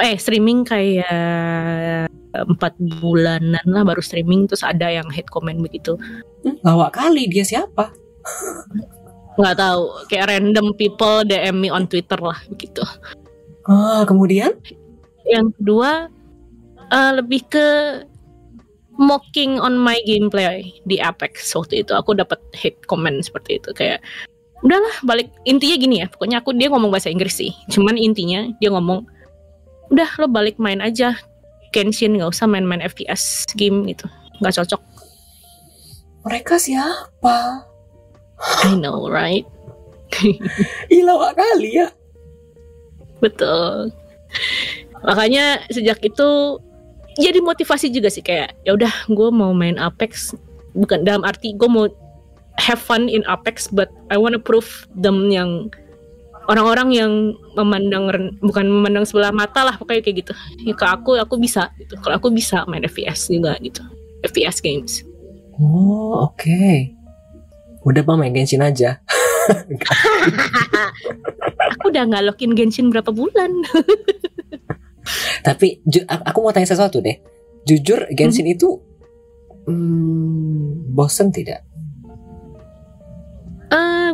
eh streaming kayak empat bulanan lah baru streaming terus ada yang hate comment begitu Hmm, lawak kali dia siapa? nggak tahu kayak random people DM me on Twitter lah begitu Ah, kemudian? yang kedua eh, lebih ke mocking on my gameplay di Apex waktu itu. Aku dapat hate comment seperti itu kayak udahlah balik. Intinya gini ya pokoknya aku dia ngomong bahasa Inggris sih. Cuman intinya dia ngomong udah lo balik main aja. Genshin nggak usah main-main FPS game gitu. Nggak cocok. Mereka siapa? I know right? Ih, lawak kali ya. betul. Makanya sejak itu jadi motivasi juga sih kayak ya udah gue mau main Apex. Bukan dalam arti gue mau have fun in Apex but I wanna prove them yang orang-orang yang memandang bukan memandang sebelah mata lah pokoknya kayak gitu. Ya ke aku aku bisa gitu. Kalau aku bisa main FPS juga gitu. FPS games. Oh, oke. Udah bang main Genshin aja. aku udah nggak login Genshin berapa bulan Tapi ju- aku mau tanya sesuatu deh. Jujur Genshin itu hmm, bosen tidak? Eh,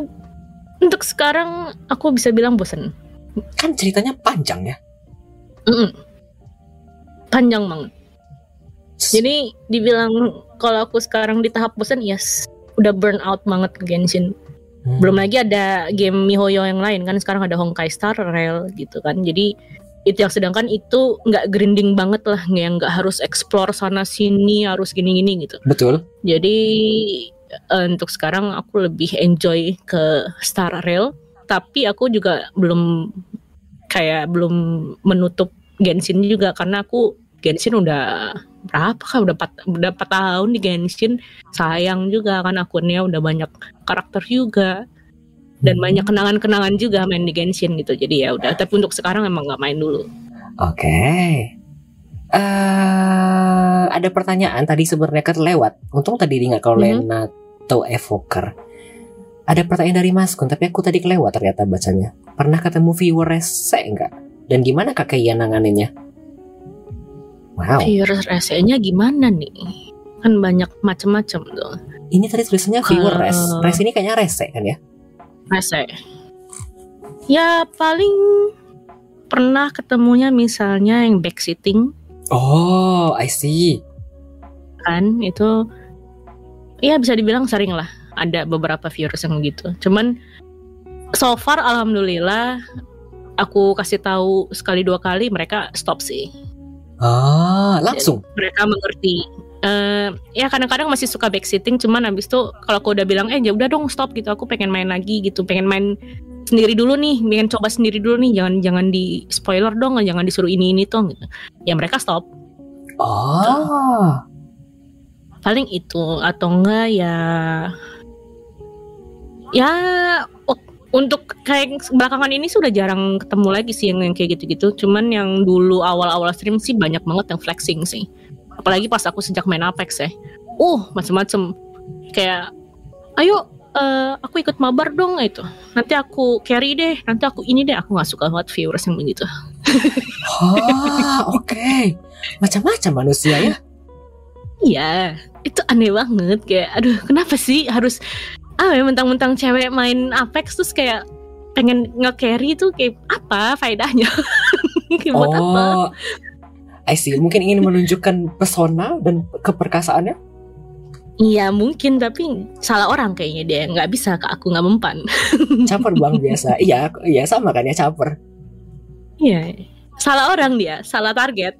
untuk sekarang aku bisa bilang bosen Kan ceritanya panjang ya. Mm-mm. Panjang banget. Jadi dibilang kalau aku sekarang di tahap bosan, yes, udah burn out banget Genshin. Hmm. Belum lagi ada game MiHoYo yang lain kan sekarang ada Honkai Star Rail gitu kan. Jadi itu yang sedangkan itu nggak grinding banget lah, yang nggak harus explore sana sini, harus gini-gini gitu. Betul. Jadi eh, untuk sekarang aku lebih enjoy ke Star Rail, tapi aku juga belum kayak belum menutup Genshin juga karena aku Genshin udah berapa kan udah 4, udah 4 tahun di Genshin sayang juga kan akunnya udah banyak karakter juga dan Hmm. banyak kenangan-kenangan juga main di Genshin gitu jadi ya udah tapi untuk sekarang emang nggak main dulu Oke. Eh, ada pertanyaan tadi sebenarnya kelewat. Untung tadi ingat kalau Mhm. Lena atau Evoker. ada pertanyaan dari Mas Kun, tapi aku tadi kelewat ternyata bacanya. Pernah ketemu viewer rese enggak? Dan gimana Kak Kia nanganinnya? Wow, Virus rese-nya gimana nih? Kan banyak macam-macam tuh. ini tadi tulisannya viewer res. Eh. Res ini kayaknya rese kan ya? Rese. Ya paling pernah ketemunya misalnya yang backseating Oh, I see. kan itu ya bisa dibilang sering lah ada beberapa virus yang gitu cuman so far alhamdulillah aku kasih tahu sekali dua kali mereka stop sih Ah, langsung. mereka mengerti. Eh, ya kadang-kadang masih suka backseating cuman habis itu kalau aku udah bilang eh ya udah dong stop gitu. Aku pengen main lagi gitu pengen main sendiri dulu nih pengen coba sendiri dulu nih. Jangan jangan di spoiler dong jangan disuruh ini ini tuh gitu. Ya mereka stop. Oh, paling itu atau enggak ya ya untuk kayak belakangan ini sudah jarang ketemu lagi sih yang, yang kayak gitu-gitu. Cuman yang dulu awal-awal stream sih banyak banget yang flexing sih. Apalagi pas aku sejak main Apex ya. Uh macem-macem. Kayak ayo eh, aku ikut mabar dong itu nanti aku carry deh nanti aku ini deh. Aku nggak suka banget viewers yang begitu. Ah, oke. Macam-macam manusia ya. Iya, itu aneh banget. Kayak aduh kenapa sih harus ah ya mentang-mentang cewek main Apex terus kayak pengen nge-carry tuh kayak apa faedahnya? Kayak buat apa? Oh, I see. Mungkin ingin menunjukkan pesona dan keperkasaannya. Iya mungkin tapi salah orang kayaknya dia nggak bisa ke aku nggak mempan. Caper bang biasa. Iya, iya sama kan ya caper. Iya, salah orang dia, salah target.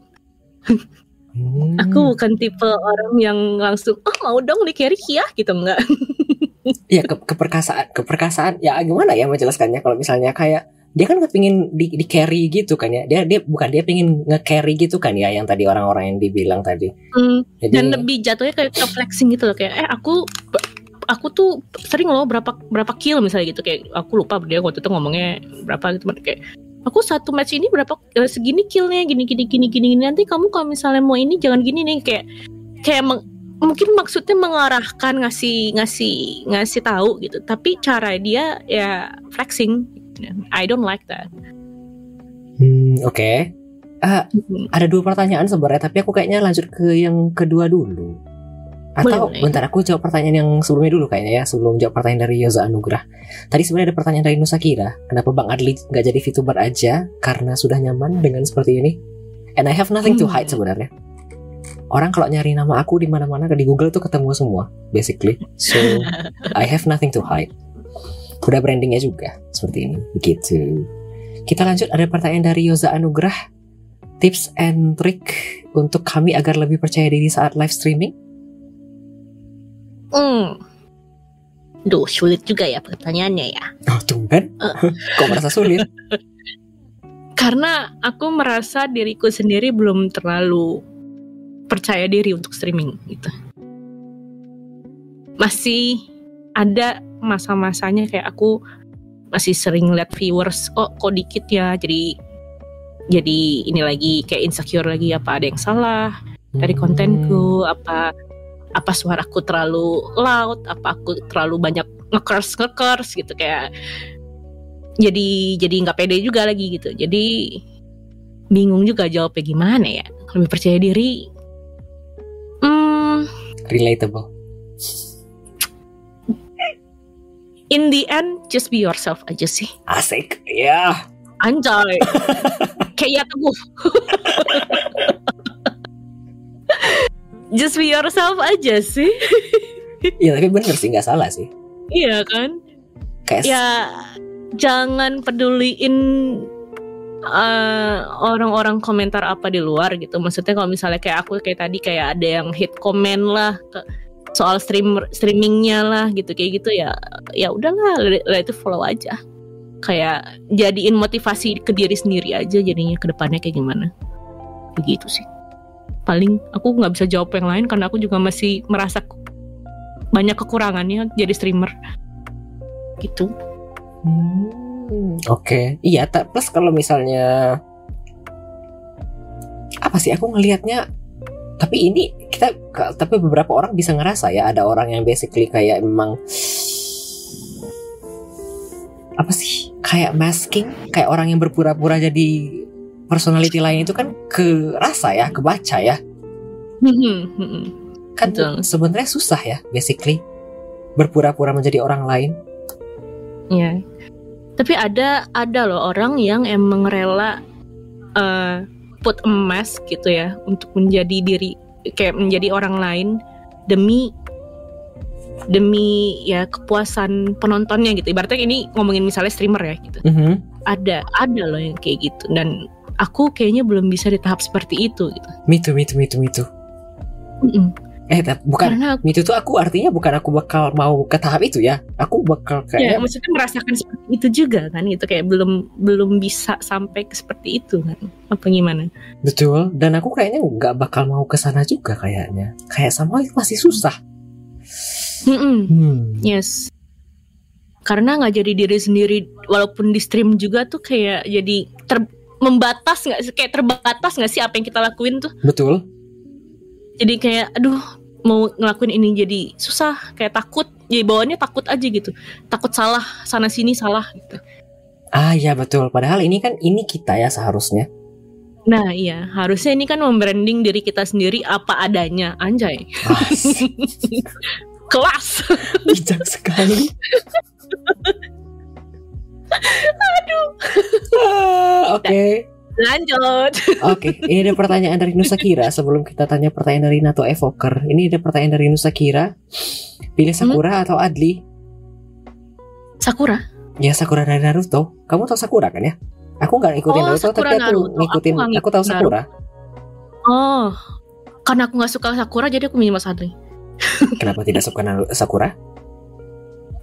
Hmm. Aku bukan tipe orang yang langsung oh mau dong di carry ya gitu enggak. Iya ke keperkasaan, keperkasaan. Ya gimana ya menjelaskannya kalau misalnya kayak dia kan kepingin di, di carry gitu kan ya. Dia dia bukan dia pingin nge-carry gitu kan ya yang tadi orang-orang yang dibilang tadi. Hmm, Jadi dan lebih jatuhnya kayak ke flexing gitu loh kayak eh aku aku tuh sering loh berapa berapa kill misalnya gitu kayak aku lupa dia waktu itu ngomongnya berapa gitu kayak aku satu match ini berapa eh, segini killnya gini gini gini gini gini. nanti kamu kalau misalnya mau ini jangan gini nih kayak kayak meng- mungkin maksudnya mengarahkan ngasih ngasih ngasih tahu gitu tapi cara dia ya flexing I don't like that Hmm, oke. Ah, Mhm. ada dua pertanyaan sebenarnya, tapi aku kayaknya lanjut ke yang kedua dulu. Atau Boleh, boleh. bentar aku jawab pertanyaan yang sebelumnya dulu kayaknya ya, sebelum jawab pertanyaan dari Yoza Anugrah. Tadi sebenarnya ada pertanyaan dari Nusa Kira, kenapa Bang Adli nggak jadi VTuber aja karena sudah nyaman dengan seperti ini? And I have nothing to Hmm. hide sebenarnya. Orang kalau nyari nama aku di mana-mana di Google tuh ketemu semua, basically. So I have nothing to hide. Udah brandingnya juga seperti ini, begitu. Kita lanjut ada pertanyaan dari Yoza Anugrah. Tips and trick untuk kami agar lebih percaya diri saat live streaming? Hmm. Duh, sulit juga ya pertanyaannya ya. Oh, tumben. Kok merasa sulit? Karena aku merasa diriku sendiri belum terlalu percaya diri untuk streaming gitu. Masih ada masa-masanya kayak aku masih sering lihat viewers, oh kok dikit ya, jadi jadi ini lagi kayak insecure lagi apa ada yang salah dari Hmm. kontenku? Apa apa suaraku terlalu loud? Apa aku terlalu banyak ngekers ngekers? Gitu kayak jadi jadi nggak pede juga lagi gitu. Jadi bingung juga jawabnya gimana ya? Lebih percaya diri Relatable. in the end just be yourself aja sih Asik. Ya. anjay kayak ya teguh just be yourself aja sih Iya, tapi bener sih nggak salah sih. iya kan Kayak ya jangan peduliin eh, orang-orang komentar apa di luar gitu. Maksudnya kalau misalnya kayak aku kayak tadi kayak ada yang hit komen lah ke- soal streamer streamingnya lah gitu kayak gitu ya ya udahlah let itu follow aja. Kayak jadiin motivasi ke diri sendiri aja jadinya ke depannya kayak gimana. Begitu sih. Paling aku nggak bisa jawab yang lain karena aku juga masih merasa banyak kekurangannya jadi streamer. Gitu. Hmm, Oke, iya. ta- Plus kalau misalnya apa sih? Aku ngelihatnya. Tapi ini kita, tapi beberapa orang bisa ngerasa ya. Ada orang yang basically kayak memang apa sih kayak masking kayak orang yang berpura-pura jadi personality lain itu kan ke rasa ya kebaca ya Hmm, hmm, hmm. kan sebenarnya susah ya basically berpura-pura menjadi orang lain Iya. Tapi ada ada loh orang yang emang rela eh, put a mask gitu ya untuk menjadi diri kayak menjadi orang lain demi demi ya kepuasan penontonnya gitu. Ibaratnya ini ngomongin misalnya streamer ya gitu. Mhm. Ada ada loh yang kayak gitu dan aku kayaknya belum bisa di tahap seperti itu gitu. me too me too me too me too Mm-mm. Eh bukan Karena aku too tuh aku artinya bukan aku bakal mau ke tahap itu ya aku bakal ya kayak maksudnya merasakan seperti itu juga kan gitu kayak belum belum bisa sampai ke seperti itu kan. Apa gimana? betul dan aku kayaknya nggak bakal mau ke sana juga kayaknya kayak sama itu masih susah Mm-mm. hmm. Yes. Karena nggak jadi diri sendiri, walaupun di stream juga tuh kayak jadi ter membatas nggak sih? Kayak terbatas nggak sih apa yang kita lakuin tuh? betul Jadi kayak, aduh, mau ngelakuin ini jadi susah, kayak takut. Jadi bawaannya takut aja gitu, takut salah sana sini salah gitu. ah ya betul. Padahal ini kan ini kita ya seharusnya. Nah iya, harusnya ini kan membranding diri kita sendiri apa adanya, anjay. Kelas. bijak sekali. Aduh. Oke Lanjut. Oke, ini ada pertanyaan dari Nusa Kira sebelum kita tanya pertanyaan dari Nato Evoker. Ini ada pertanyaan dari Nusa Kira. Pilih Sakura atau Adli? Sakura. Ya Sakura dari Naruto. Kamu tahu Sakura kan ya? Aku nggak ngikutin Oh, Naruto, Sakura tapi aku Naruto. ngikutin. Aku Aku, tahu Sakura. Oh, karena aku nggak suka Sakura jadi aku milih Mas Adli. Kenapa tidak suka Naruto, Sakura?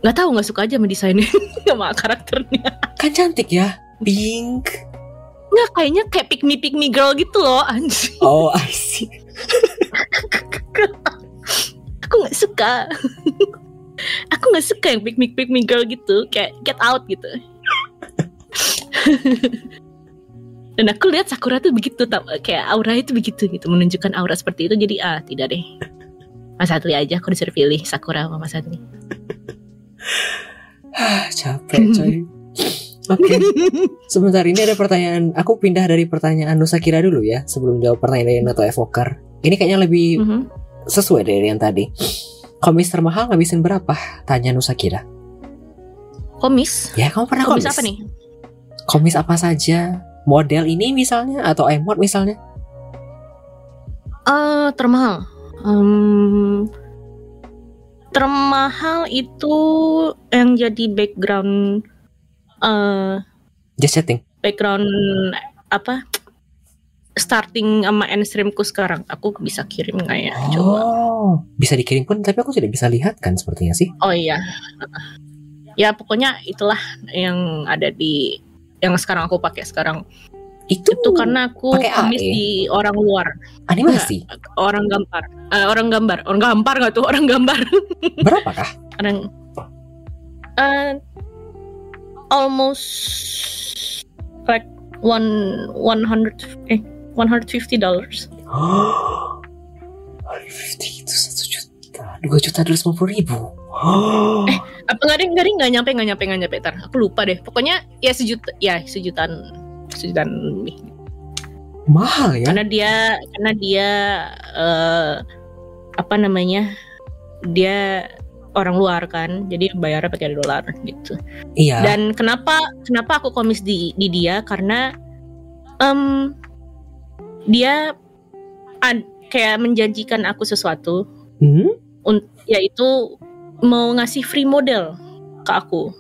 Nggak tahu nggak suka aja sama desainnya, sama karakternya. Kan cantik ya, pink. Nggak kayaknya kayak pick me pick me girl gitu loh, anjing. Oh, I see. Aku nggak suka. aku nggak suka yang pick me pick me girl gitu, kayak get out gitu. Dan aku lihat Sakura tuh begitu, kayak aura itu begitu gitu, menunjukkan aura seperti itu. Jadi ah tidak deh, Mas Adli aja aku disuruh pilih Sakura sama Mas Adli. Ah, capek coy. Oke, sebentar ini ada pertanyaan. Aku pindah dari pertanyaan Nusa Kira dulu ya, sebelum jawab pertanyaan dari Nato Evoker. Ini kayaknya lebih Mhm. sesuai dari yang tadi. Komis termahal ngabisin berapa? Tanya Nusa Kira. Komis? Ya, kamu pernah Komis komis? apa nih? Komis apa saja? Model ini misalnya atau emot misalnya? Eh termahal. Em, termahal itu yang jadi background eh Just chatting. background apa? Starting sama end streamku sekarang. Aku bisa kirim nggak ya? Coba. Oh, bisa dikirim pun tapi aku tidak bisa lihat kan sepertinya sih. Oh iya. Ya pokoknya itulah yang ada di yang sekarang aku pakai sekarang. Itu, Itu karena aku komis AE? di orang luar, animasi. orang gambar. Eh, orang gambar, orang gambar nggak tuh? Orang gambar. Berapakah? Orang uh, almost like one one hundred eh one hundred fifty dollars. 150 itu satu juta, dua juta dua ratus lima puluh ribu. Oh, Apa nggak deh nggak nggak nyampe nggak nyampe nggak nyampe tar. Aku lupa deh. Pokoknya ya sejuta ya sejutaan sejutaan lebih. mahal ya? Karena dia karena dia eh apa namanya dia orang luar kan, jadi bayarnya pakai dolar gitu. Iya. Dan kenapa kenapa aku komis di di dia karena em dia ad- kayak menjanjikan aku sesuatu Hmm? un- yaitu mau ngasih free model ke aku.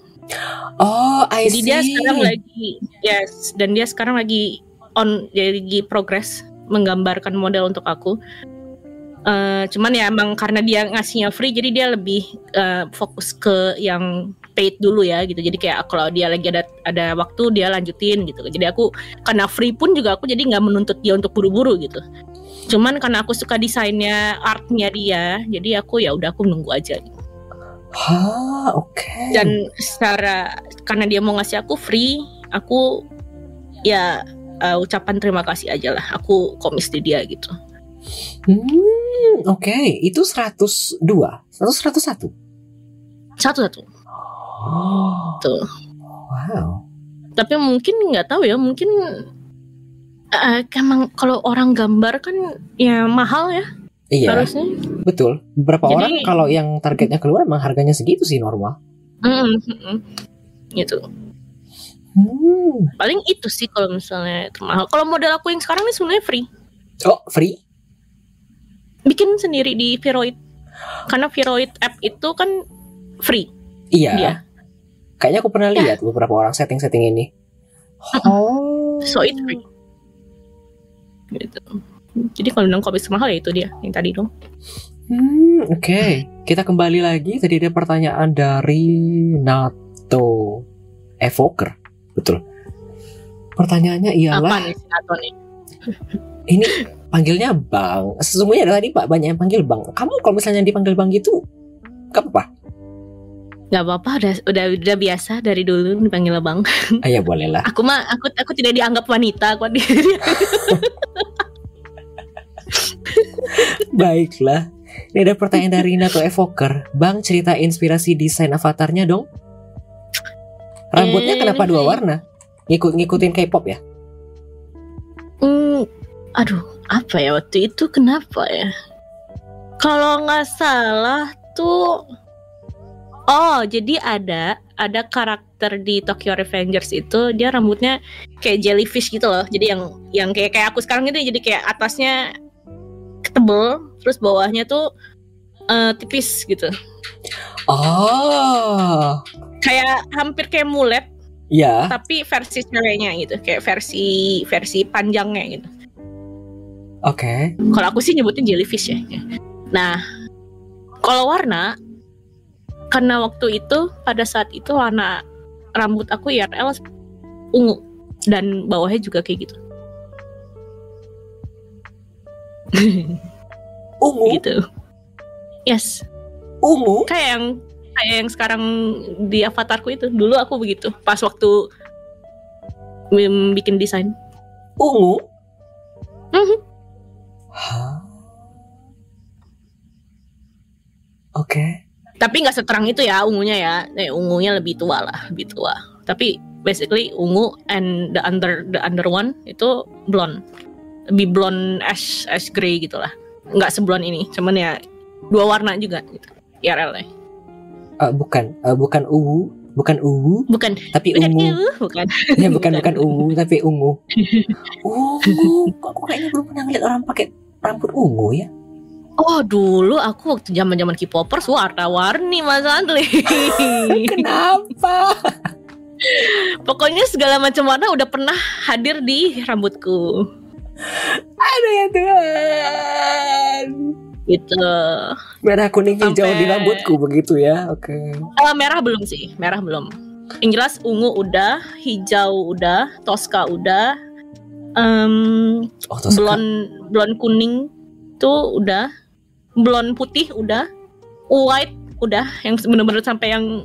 Oh, I Jadi see. dia sekarang lagi yes dan dia sekarang lagi on jadi lagi progress menggambarkan model untuk aku. Eh, cuman ya emang karena dia ngasihnya free jadi dia lebih eh, fokus ke yang paid dulu ya gitu. Jadi kayak kalau dia lagi ada ada waktu dia lanjutin gitu. Jadi aku karena free pun juga aku jadi nggak menuntut dia untuk buru-buru gitu. Cuman karena aku suka desainnya artnya dia, jadi aku ya udah aku nunggu aja. Hah, oke. dan secara karena dia mau ngasih aku free aku ya uh, ucapan terima kasih aja lah aku komis di dia gitu Hmm, oke. Itu 102. 100 101. satu satu Oh. tuh Wow. Tapi mungkin nggak tahu ya, mungkin eh, emang kalau orang gambar kan ya mahal ya Iya, harusnya. betul. Beberapa Jadi- orang kalau yang targetnya keluar emang harganya segitu sih normal. Mm, mm, mm. Gitu. Hmm. Paling itu sih kalau misalnya mahal. Kalau model aku yang sekarang ini sebenarnya free. Oh, free? Bikin sendiri di Viroid. Karena Viroid app itu kan free. Iya. Dia. Kayaknya aku pernah lihat beberapa orang setting-setting ini. Oh. So it's free. Gitu. Jadi kalau bilang kopi mahal ya itu dia yang tadi dong. Hmm, oke. Kita kembali lagi. Tadi ada pertanyaan dari Nato Evoker. Betul. Pertanyaannya Apa ialah nih si Nato nih? Ini panggilnya Bang. Sesungguhnya tadi Pak banyak yang panggil Bang. Kamu kalau misalnya dipanggil Bang gitu, gak apa-apa. Gak apa-apa, udah, udah udah biasa dari dulu dipanggil abang. Ah, ya boleh lah. Aku mah aku aku tidak dianggap wanita kok. Baiklah. Ini ada pertanyaan dari Nato Evoker. Bang, cerita inspirasi desain avatarnya dong. Rambutnya Eh, kenapa dua warna? Ngikut ngikutin K-pop ya? Hmm, aduh, apa ya waktu itu kenapa ya? Kalau nggak salah tuh, oh jadi ada ada karakter di Tokyo Revengers itu dia rambutnya kayak jellyfish gitu loh. Jadi yang yang kayak kayak aku sekarang gitu jadi kayak atasnya tebel, terus bawahnya tuh eh, tipis gitu. Oh, Kayak hampir kayak mulet ya. tapi versi ceweknya gitu, kayak versi versi panjangnya gitu. Oke. Kalau aku sih nyebutnya jellyfish ya. Nah, kalau warna, karena waktu itu pada saat itu warna rambut aku IRL ungu dan bawahnya juga kayak gitu. Ungu, gitu. Yes, ungu. kayak yang kayak yang sekarang di avatarku itu. Dulu aku begitu pas waktu mm, bikin desain. Ungu. Mhm. Hah? Oke. Tapi nggak seterang itu ya ungunya ya. Eh, ungunya lebih tua lah, lebih tua. Tapi basically ungu and the under the under one itu blonde. Lebih blonde ash ash gray gitu lah. Nggak seblonde ini, cuman ya dua warna juga gitu. IRL -nya. Eh, bukan, eh, bukan ungu, bukan ungu, Bukan tapi bukan ungu. uh, bukan. Ya bukan Bukan. bukan ungu, tapi ungu. Ungu. Kok aku kayaknya belum pernah ngeliat orang pakai rambut ungu ya? Oh dulu aku waktu zaman zaman K-popers warna-warni Mas Andli. Kenapa? Pokoknya segala macam warna udah pernah hadir di rambutku. Aduh ya Tuhan. Gitu. Merah kuning hijau Sampai- di rambutku begitu ya. Oke. Eh, merah belum sih, merah belum. Yang jelas ungu udah, hijau udah, toska udah, em Oh, terus blond blond kuning tuh udah, blond putih udah, white udah, yang bener-bener sampai yang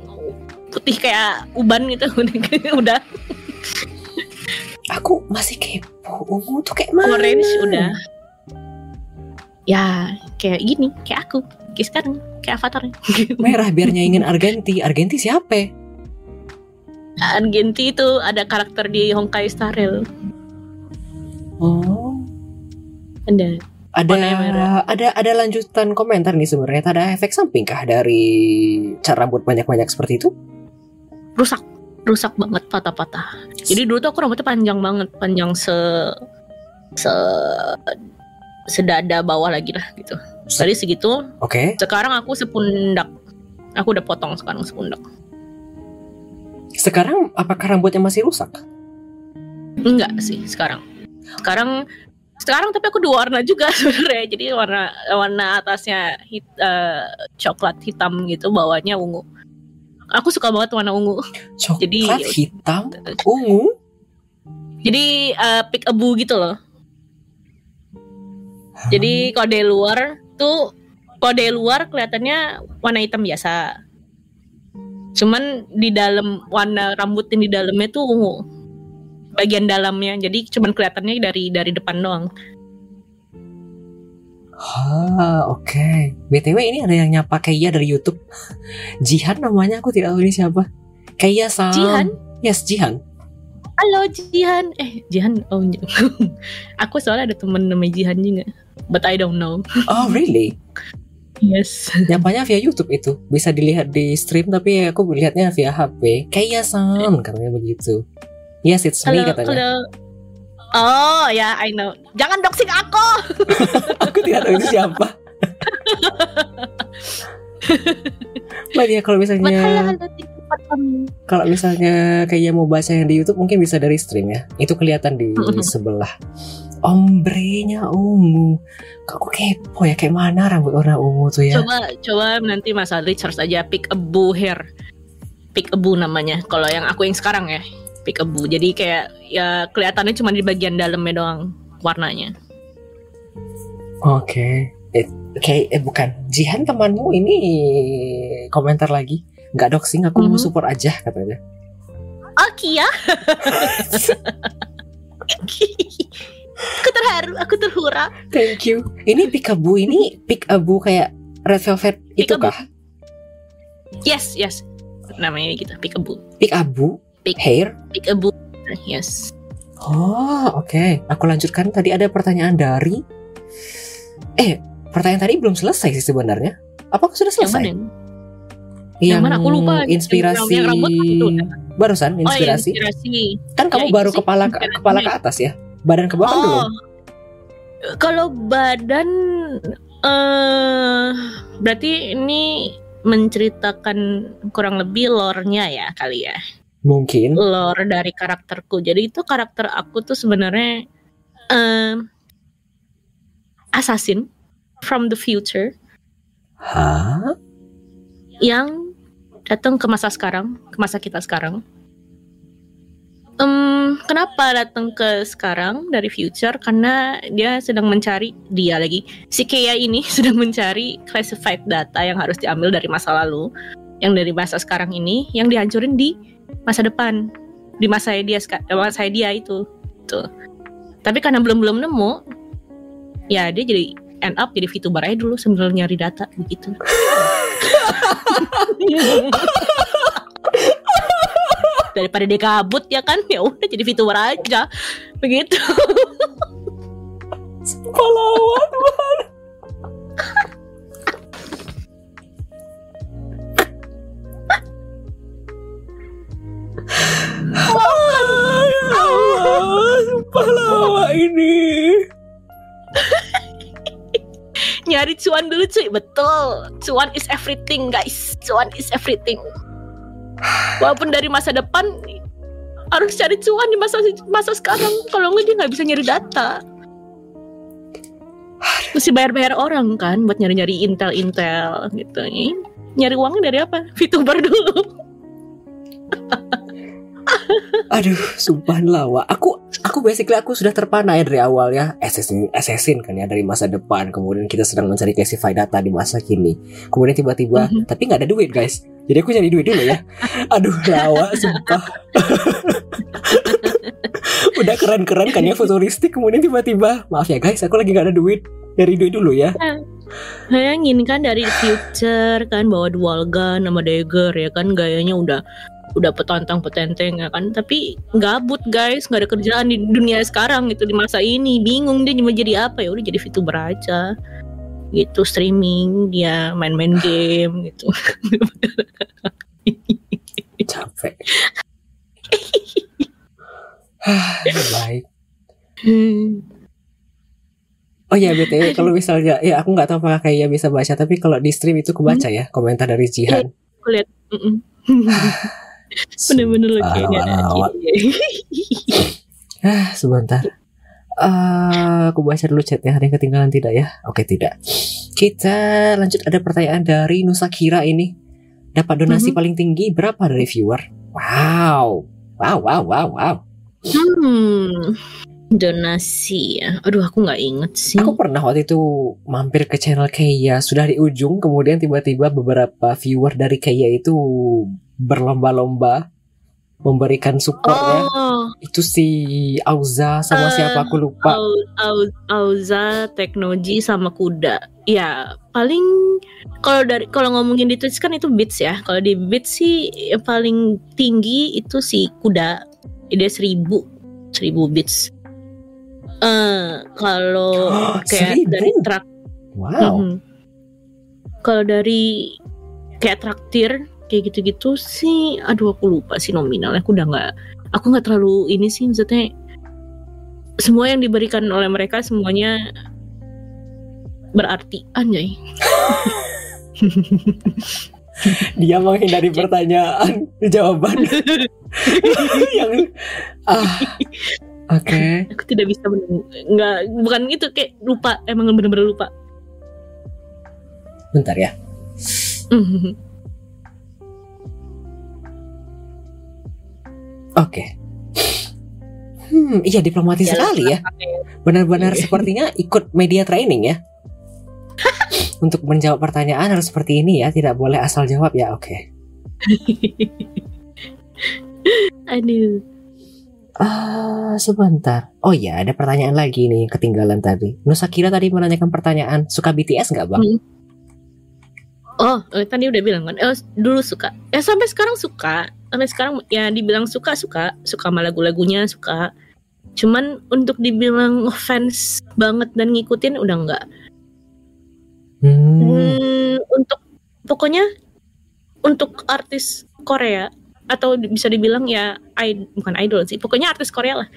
putih kayak uban gitu udah, aku masih kepo. Ungu tuh kayak mana? orange udah. Ya kayak gini, kayak aku, kayak sekarang, kayak avatarnya. Merah biar nyaingin Argenti. Argenti siapa? Argenti itu ada karakter di Honkai Star Rail. Oh. Ada. Ada ada ada lanjutan komentar nih sebenarnya. Ada efek samping kah dari cat rambut banyak-banyak seperti itu? rusak rusak banget patah-patah jadi dulu tuh aku rambutnya panjang banget panjang se se sedada bawah lagi lah gitu. Tadi segitu Oke. sekarang aku sepundak. Aku udah potong sekarang sepundak. Sekarang apakah rambutnya masih rusak? enggak sih sekarang. Sekarang sekarang tapi aku dua warna juga sebenarnya. Jadi warna warna atasnya hit, eh, coklat hitam gitu bawahnya ungu. Aku suka banget warna ungu. Coklat Jadi- hitam, ungu. jadi eh, pick abu gitu loh Jadi kalau dari luar tuh dari luar kelihatannya warna hitam biasa. Cuman di dalam warna rambut yang di dalamnya tuh ungu. Bagian dalamnya. Jadi cuman kelihatannya dari dari depan doang. Ah, oke. BTW ini ada yang nyapa Kaya dari YouTube. Jihan namanya aku tidak tahu ini siapa. Kaya Sam. Jihan? Yes, Jihan. Halo Jihan. Eh, Jihan. Oh, aku soalnya ada temen namanya Jihan juga. But I don't know. Oh, really? Yes. Nyapanya via YouTube itu. Bisa dilihat di stream tapi aku lihatnya via HP. Kayak san katanya begitu. Yes, it's me Halo, katanya. halo. Oh ya, I know. Jangan doxing aku. aku tidak tahu itu siapa. Mbak dia kalau misalnya kalau misalnya kayak mau baca yang di YouTube mungkin bisa dari stream ya. Itu kelihatan di sebelah. Ombrenya ungu. Kok kepo ya kayak mana rambut warna ungu tuh ya? Coba coba nanti Mas Adri search aja pick a boo hair. Pick a boo namanya. Kalau yang aku yang sekarang ya, pick a boo. Jadi kayak ya kelihatannya cuma di bagian dalamnya doang warnanya. Oke. Eh, Kayak eh bukan. Jihan temanmu ini komentar lagi. Nggak doxing aku mau Mhm. support aja katanya. Oke ya. aku terharu, aku terhura. Thank you. Ini Pikabu ini Pikabu kayak Red Velvet itu Peekaboo. kah? Yes, yes. Namanya gitu, pick. Pikabu Pik- hair. Pick a boo. Yes. Oh, oke. Aku lanjutkan. Tadi ada pertanyaan dari Eh, pertanyaan tadi belum selesai sih sebenarnya. Apakah sudah Yang selesai? mana? Yang mana? Aku lupa. Inspirasi Yang rambut itu udah. barusan Oh, ya, inspirasi. inspirasi. kan kamu Ya, baru itu sih kepala ke, kepala ke atas ya. Badan ke bawah kan belum? Oh, kalau badan eh berarti ini menceritakan kurang lebih lore-nya ya kali ya. Mungkin. Lore dari karakterku. Jadi itu karakter aku tuh sebenarnya eh assassin from the future Hah? yang datang ke masa sekarang, ke masa kita sekarang. Em, kenapa datang ke sekarang dari future? Karena dia sedang mencari dia lagi. Si Kea ini sedang mencari classified data yang harus diambil dari masa lalu, yang dari masa sekarang ini, yang dihancurin di masa depan, di masa dia eh, masa dia itu. Tuh. Tapi karena belum belum nemu, ya dia jadi end up jadi VTuber aja dulu sambil nyari data begitu. daripada dia kabut ya kan? Ya udah jadi VTuber aja. Begitu. Pahlawan. Pahlawan ini. nyari cuan dulu cuy. Betul. Cuan is everything guys. Cuan is everything walaupun dari masa depan harus cari cuan di masa masa sekarang kalau nggak dia nggak bisa nyari data mesti bayar-bayar orang kan buat nyari-nyari intel-intel gitu nih nyari uangnya dari apa VTuber dulu Aduh, sumpah lawa. Aku aku basically aku sudah terpana ya dari awal ya. Assassin, assassin kan ya dari masa depan. Kemudian kita sedang mencari classified data di masa kini. Kemudian tiba-tiba, Mhm. tapi nggak ada duit guys. Jadi aku nyari duit dulu ya. Aduh, lawa, sumpah. Udah keren-keren kan ya futuristik. Kemudian tiba-tiba, maaf ya guys, aku lagi nggak ada duit. Dari duit dulu ya. Bayangin kan dari future kan bawa dual gun sama dagger ya kan gayanya udah udah petantang petenteng ya kan tapi gabut guys nggak ada kerjaan di dunia sekarang gitu di masa ini bingung dia mau jadi apa ya udah jadi VTuber aja gitu streaming dia main-main game gitu Capek. Baik. Hmm. Oh ya btw kalau misalnya ya aku nggak tahu apakah kayak bisa baca tapi kalau di stream itu kebaca ya komentar dari Jihan. aku lihat bener-bener kayaknya Lawak, Ah, sebentar. Eh, aku baca dulu chatnya ada yang ketinggalan tidak ya? Oke tidak. Kita lanjut ada pertanyaan dari Nusakira ini. Dapat donasi Mhm. paling tinggi berapa dari viewer? Wow. Wow, wow, wow, wow. hmm donasi ya aduh aku nggak inget sih Aku pernah waktu itu mampir ke channel Keia sudah di ujung kemudian tiba-tiba beberapa viewer dari Keia itu berlomba-lomba memberikan supportnya Oh, itu si Auza sama Eh, siapa aku lupa Au- Au- Auza, Teknoji sama Kuda. Ya, paling kalau dari kalau ngomongin di Twitch kan itu beats ya. Kalau di beats sih yang paling tinggi itu si Kuda. Dia seribu, seribu beats. Eh, kalau kayak Seribu? dari track wow Mhm. Kalau dari kayak traktir kayak gitu-gitu sih, aduh aku lupa sih nominalnya. Aku udah nggak, aku nggak terlalu ini sih maksudnya semua yang diberikan oleh mereka semuanya berarti anjay. dia menghindari pertanyaan jawaban yang ah oke Aku tidak bisa nggak bukan itu kayak lupa emang bener-bener lupa. bentar ya oke hmm iya diplomatis sekali ya benar-benar sepertinya ikut media training ya untuk menjawab pertanyaan harus seperti ini ya tidak boleh asal jawab ya oke Aduh. Ah, sebentar. Oh ya, ada pertanyaan lagi nih ketinggalan tadi. Nusa Kira tadi menanyakan pertanyaan, suka BTS nggak bang? Hmm. Oh, eh, tadi udah bilang kan. Eh, dulu suka. Ya sampai sekarang suka. Sampai sekarang ya dibilang suka suka, suka sama lagu-lagunya suka. Cuman untuk dibilang fans banget dan ngikutin udah enggak. Hmm, Hmm, untuk pokoknya untuk artis Korea atau bisa dibilang ya i- bukan idol sih. Pokoknya artis Korea lah.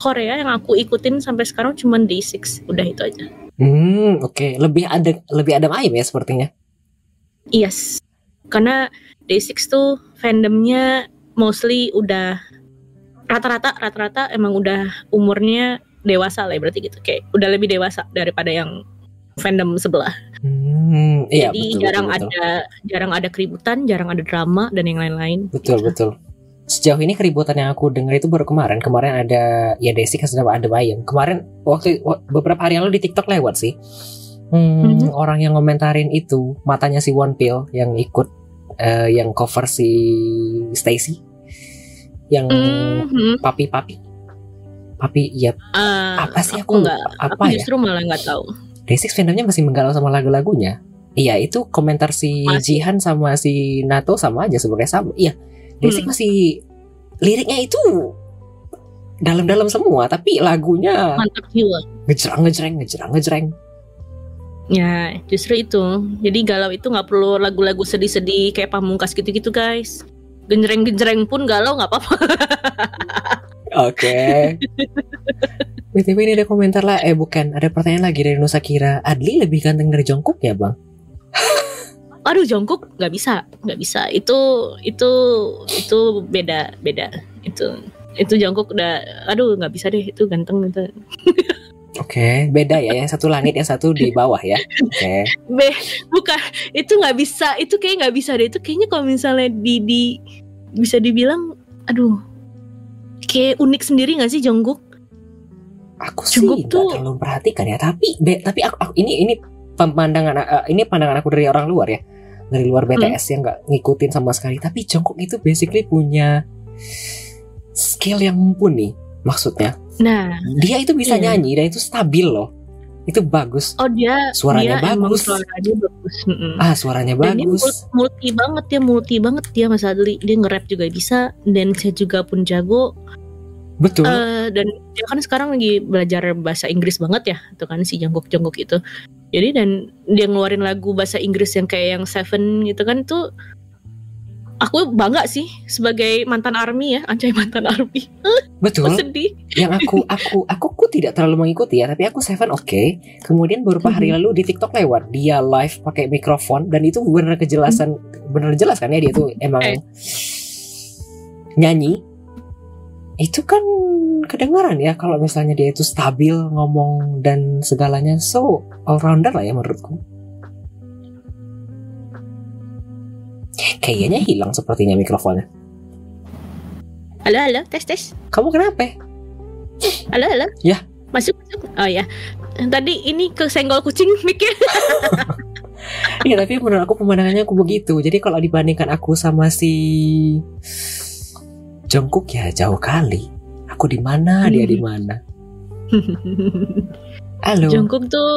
Korea yang aku ikutin sampai sekarang cuman Day6. Udah itu aja. hmm, oke. Lebih ada lebih ada ayam ya sepertinya. Yes. Karena Day6 tuh fandomnya mostly udah rata-rata rata-rata emang udah umurnya dewasa lah ya, berarti gitu kayak udah lebih dewasa daripada yang fandom sebelah. Hmm, iya Jadi betul, jarang betul, betul. ada jarang ada keributan, jarang ada drama dan yang lain-lain. Betul betul. Sejauh ini keributan yang aku dengar itu baru kemarin. Kemarin ada ya Desi kan sedang ada bayam. Kemarin waktu wa- beberapa hari lalu di TikTok lewat sih. Hmm, Mhm. Orang yang ngomentarin itu matanya si One Pill yang ikut eh, yang cover si Stacy, yang Mhm. papi papi papi iya Ah, apa sih aku nggak apa aku ya justru malah nggak tahu. Day6 fandomnya masih menggalau sama lagu-lagunya. Iya itu komentar si Masih. Jihan sama si Nato sama aja sebenarnya sama. Iya Day6 Hmm. masih liriknya itu dalam-dalam semua tapi lagunya Mantap jiwa. ngejreng ngejreng ngejreng ngejreng. Ya, justru itu. Jadi galau itu nggak perlu lagu-lagu sedih-sedih kayak pamungkas gitu-gitu, guys. Genjreng-genjreng pun galau nggak apa-apa. Oke. BTW ini ada komentar lah, eh bukan, ada pertanyaan lagi dari Nusa Kira. Adli lebih ganteng dari Jongkook ya bang? Aduh, Jongkook nggak bisa, nggak bisa. Itu itu itu beda beda. Itu itu Jongkook udah, aduh nggak bisa deh. Itu ganteng itu. Oke, beda ya, yang satu langit, yang satu di bawah ya. Oke. Be, bukan itu nggak bisa. Itu kayak nggak bisa deh. Itu kayaknya kalau misalnya di di bisa dibilang, aduh, kayak unik sendiri nggak sih Jongkook? Aku sih Jungkook tuh- terlalu memperhatikan ya, tapi be, tapi aku, aku- ini ini pemandangan eh, ini pandangan aku dari orang luar ya, dari luar BTS yang nggak ngikutin sama sekali. Tapi Jungkook itu basically punya skill yang mumpuni, maksudnya. Nah, Dia itu bisa Iya. nyanyi dan itu stabil loh, itu bagus. oh dia Suaranya dia bagus. suaranya bagus. Mm-mm. Ah suaranya Dan dia bagus. mul- multi banget dia multi banget dia Mas Adli dia nge-rap juga bisa dan saya juga pun jago Betul. Eh, dan dia kan sekarang lagi belajar bahasa Inggris banget ya itu kan si Jungkook itu jadi dan dia ngeluarin lagu bahasa Inggris yang kayak yang Seven gitu kan tuh aku bangga sih sebagai mantan army ya anjay mantan army. Betul. aku sedih. Yang aku aku aku aku tidak terlalu mengikuti ya tapi aku Seven oke. Kemudian beberapa hari Mhm. lalu di TikTok lewat dia live pakai mikrofon dan itu benar kejelasan benar jelas kan ya dia tuh emang Eh. nyanyi. Itu kan kedengaran ya kalau misalnya dia itu stabil ngomong dan segalanya. So all rounder lah ya menurutku kayaknya hilang sepertinya mikrofonnya. Halo halo. Tes tes. Kamu kenapa? Halo halo. Ya. masuk masuk. Oh ya. Tadi ini kesenggol kucing mikir Iya tapi menurut aku pemandangannya aku begitu. Jadi kalau dibandingkan aku sama si Jongkook ya jauh kali. Aku di mana, dia di mana. Halo. Jungkook tuh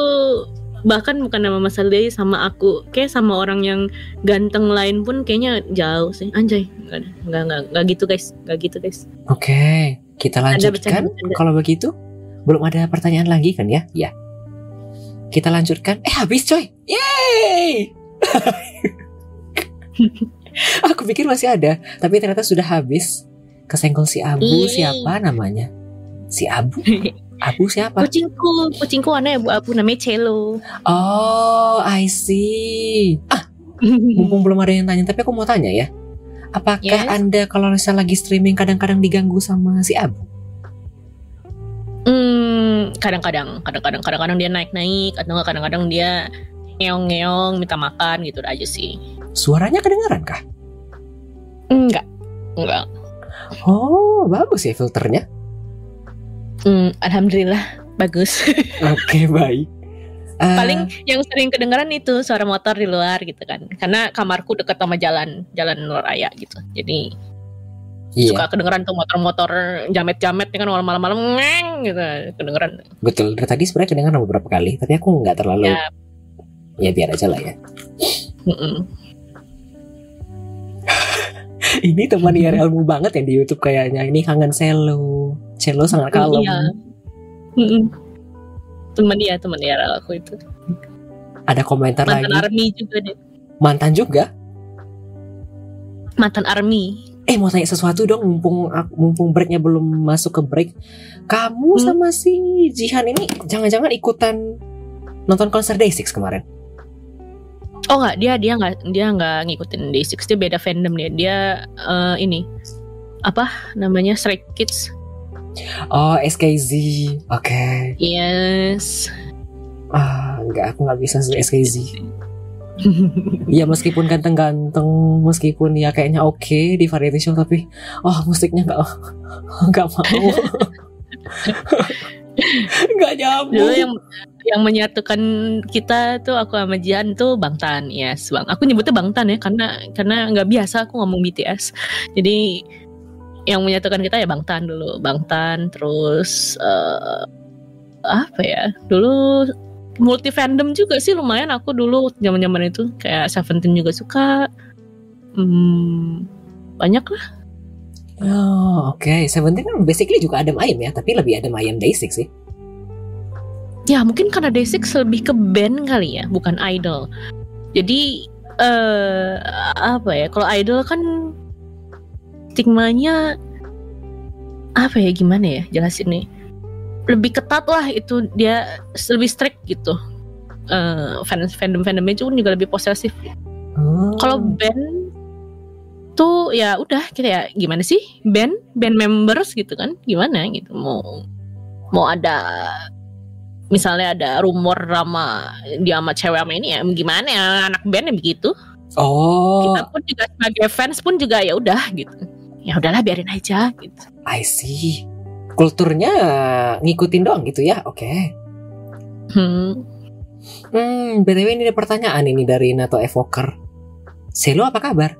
bahkan bukan nama masalah dia sama aku kayak sama orang yang ganteng lain pun kayaknya jauh sih anjay nggak nggak nggak nggak gitu guys nggak gitu guys Oke, kita lanjutkan. Kalau begitu, belum ada pertanyaan lagi kan ya? Ya. Kita lanjutkan. Eh habis coy. Yeay. Aku pikir masih ada, tapi ternyata sudah habis. Kesenggol si Abu Yeay. siapa namanya? Si Abu. Abu siapa? kucingku kucingku warna abu-abu namanya Celo Oh, I see. Ah, mumpung belum ada yang tanya, tapi aku mau tanya ya. Apakah Yes. Anda kalau misalnya lagi streaming kadang-kadang diganggu sama si Abu? Hmm, kadang-kadang, kadang-kadang, kadang-kadang dia naik-naik, atau nggak kadang-kadang dia ngeong-ngeong, minta makan gitu aja sih. Suaranya kedengaran kah? Enggak, enggak. Oh, bagus ya filternya. Hmm, Alhamdulillah, bagus. Oke, baik. Eh, Paling yang sering kedengaran itu suara motor di luar gitu kan, karena kamarku dekat sama jalan, jalan luar raya gitu. Jadi iya, suka kedengeran tuh motor-motor jamet-jamet ya kan malam-malam ngeng gitu, kedengeran. betul. Dari tadi sebenarnya kedengaran beberapa kali, tapi aku nggak terlalu. Ya. Ya biar aja lah ya. Mm-mm. Ini teman IRLmu banget yang di YouTube kayaknya. Ini kangen Selo. Selo sangat kalem. Iya. Teman dia, teman dia aku itu. Ada komentar Mantan lagi. army juga deh. Mantan juga. Mantan army. Eh mau tanya sesuatu dong mumpung mumpung breaknya belum masuk ke break. Kamu Hmm. sama si Jihan ini jangan-jangan ikutan nonton konser Day6 kemarin? Oh enggak, dia dia enggak dia enggak ngikutin Day6, dia beda fandom dia. Dia eh, ini apa namanya Stray Kids. Oh SKZ. Oke. Yes. Ah enggak aku nggak bisa SKZ. Ya meskipun ganteng-ganteng, meskipun ya kayaknya oke di variety show tapi oh musiknya nggak nggak mau. Nggak Dulu nyambung. yang yang menyatukan kita tuh aku sama Jian tuh Bangtan, yes bang. Aku nyebutnya Bangtan ya karena karena nggak biasa aku ngomong BTS. Jadi yang menyatukan kita ya Bangtan dulu, Bangtan terus eh, apa ya? Dulu multi fandom juga sih lumayan aku dulu zaman-zaman itu kayak Seventeen juga suka. Hmm, banyak lah. Oh, oke. Seventeen kan basically juga Adam Ayam ya, tapi lebih Adam Ayam Day6 sih. Ya mungkin karena Day6 lebih ke band kali ya, bukan idol. Jadi eh apa ya? Kalau idol kan stigmanya apa ya gimana ya jelasin nih? Lebih ketat lah itu dia lebih strict gitu. Eh fans fandom fandomnya itu juga lebih posesif. Oh. Kalau band tuh ya udah kita ya gimana sih band band members gitu kan gimana gitu mau mau ada misalnya ada rumor sama dia sama cewek sama ini ya gimana ya anak band ya begitu Oh, kita pun juga sebagai fans pun juga ya udah gitu ya udahlah biarin aja gitu I see. Kulturnya ngikutin doang gitu ya, oke. hmm. Hmm, btw ini ada pertanyaan ini dari Nato Evoker. Selo apa kabar?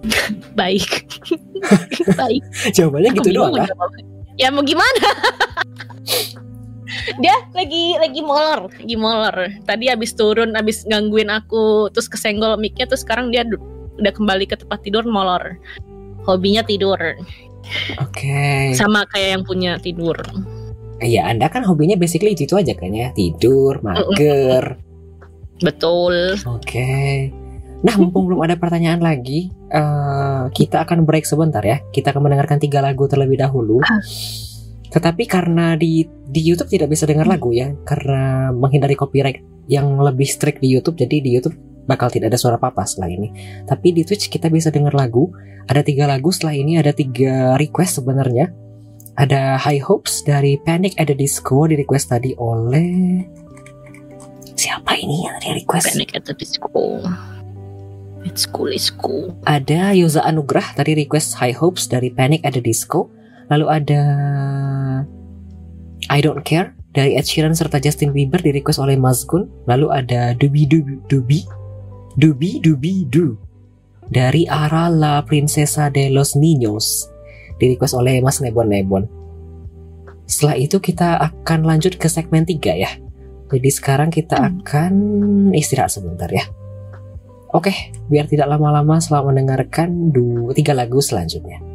baik baik Jawabannya gitu doang. Ya mau gimana? Dia lagi lagi molor, lagi molor. Tadi habis turun, habis gangguin aku, terus kesenggol mic-nya, terus sekarang dia udah kembali ke tempat tidur molor. Hobinya tidur, Oke. sama kayak yang punya tidur. Ya, Anda kan hobinya basically itu aja kan ya, tidur, mager. Betul. Oke. Nah, mumpung belum ada pertanyaan lagi, eh, kita akan break sebentar ya. Kita akan mendengarkan tiga lagu terlebih dahulu. Tetapi karena di di YouTube tidak bisa dengar lagu ya, karena menghindari copyright yang lebih strict di YouTube, jadi di YouTube bakal tidak ada suara apa-apa setelah ini. Tapi di Twitch kita bisa dengar lagu. Ada tiga lagu setelah ini ada tiga request sebenarnya. Ada High Hopes dari Panic at the Disco di request tadi oleh siapa ini yang tadi request? Panic at the Disco. It's cool, it's cool. Ada Yoza Anugrah tadi request High Hopes dari Panic at the Disco. Lalu ada I Don't Care dari Ed Sheeran serta Justin Bieber di request oleh Mazgun. Lalu ada Dubi Dubi Dubi Dubi Dubi Du dari Ara La Princesa de los Niños di request oleh Mas Nebon Nebon. Setelah itu kita akan lanjut ke segmen 3 ya. Jadi sekarang kita akan istirahat sebentar ya. Oke, biar tidak lama-lama selamat mendengarkan du tiga lagu selanjutnya.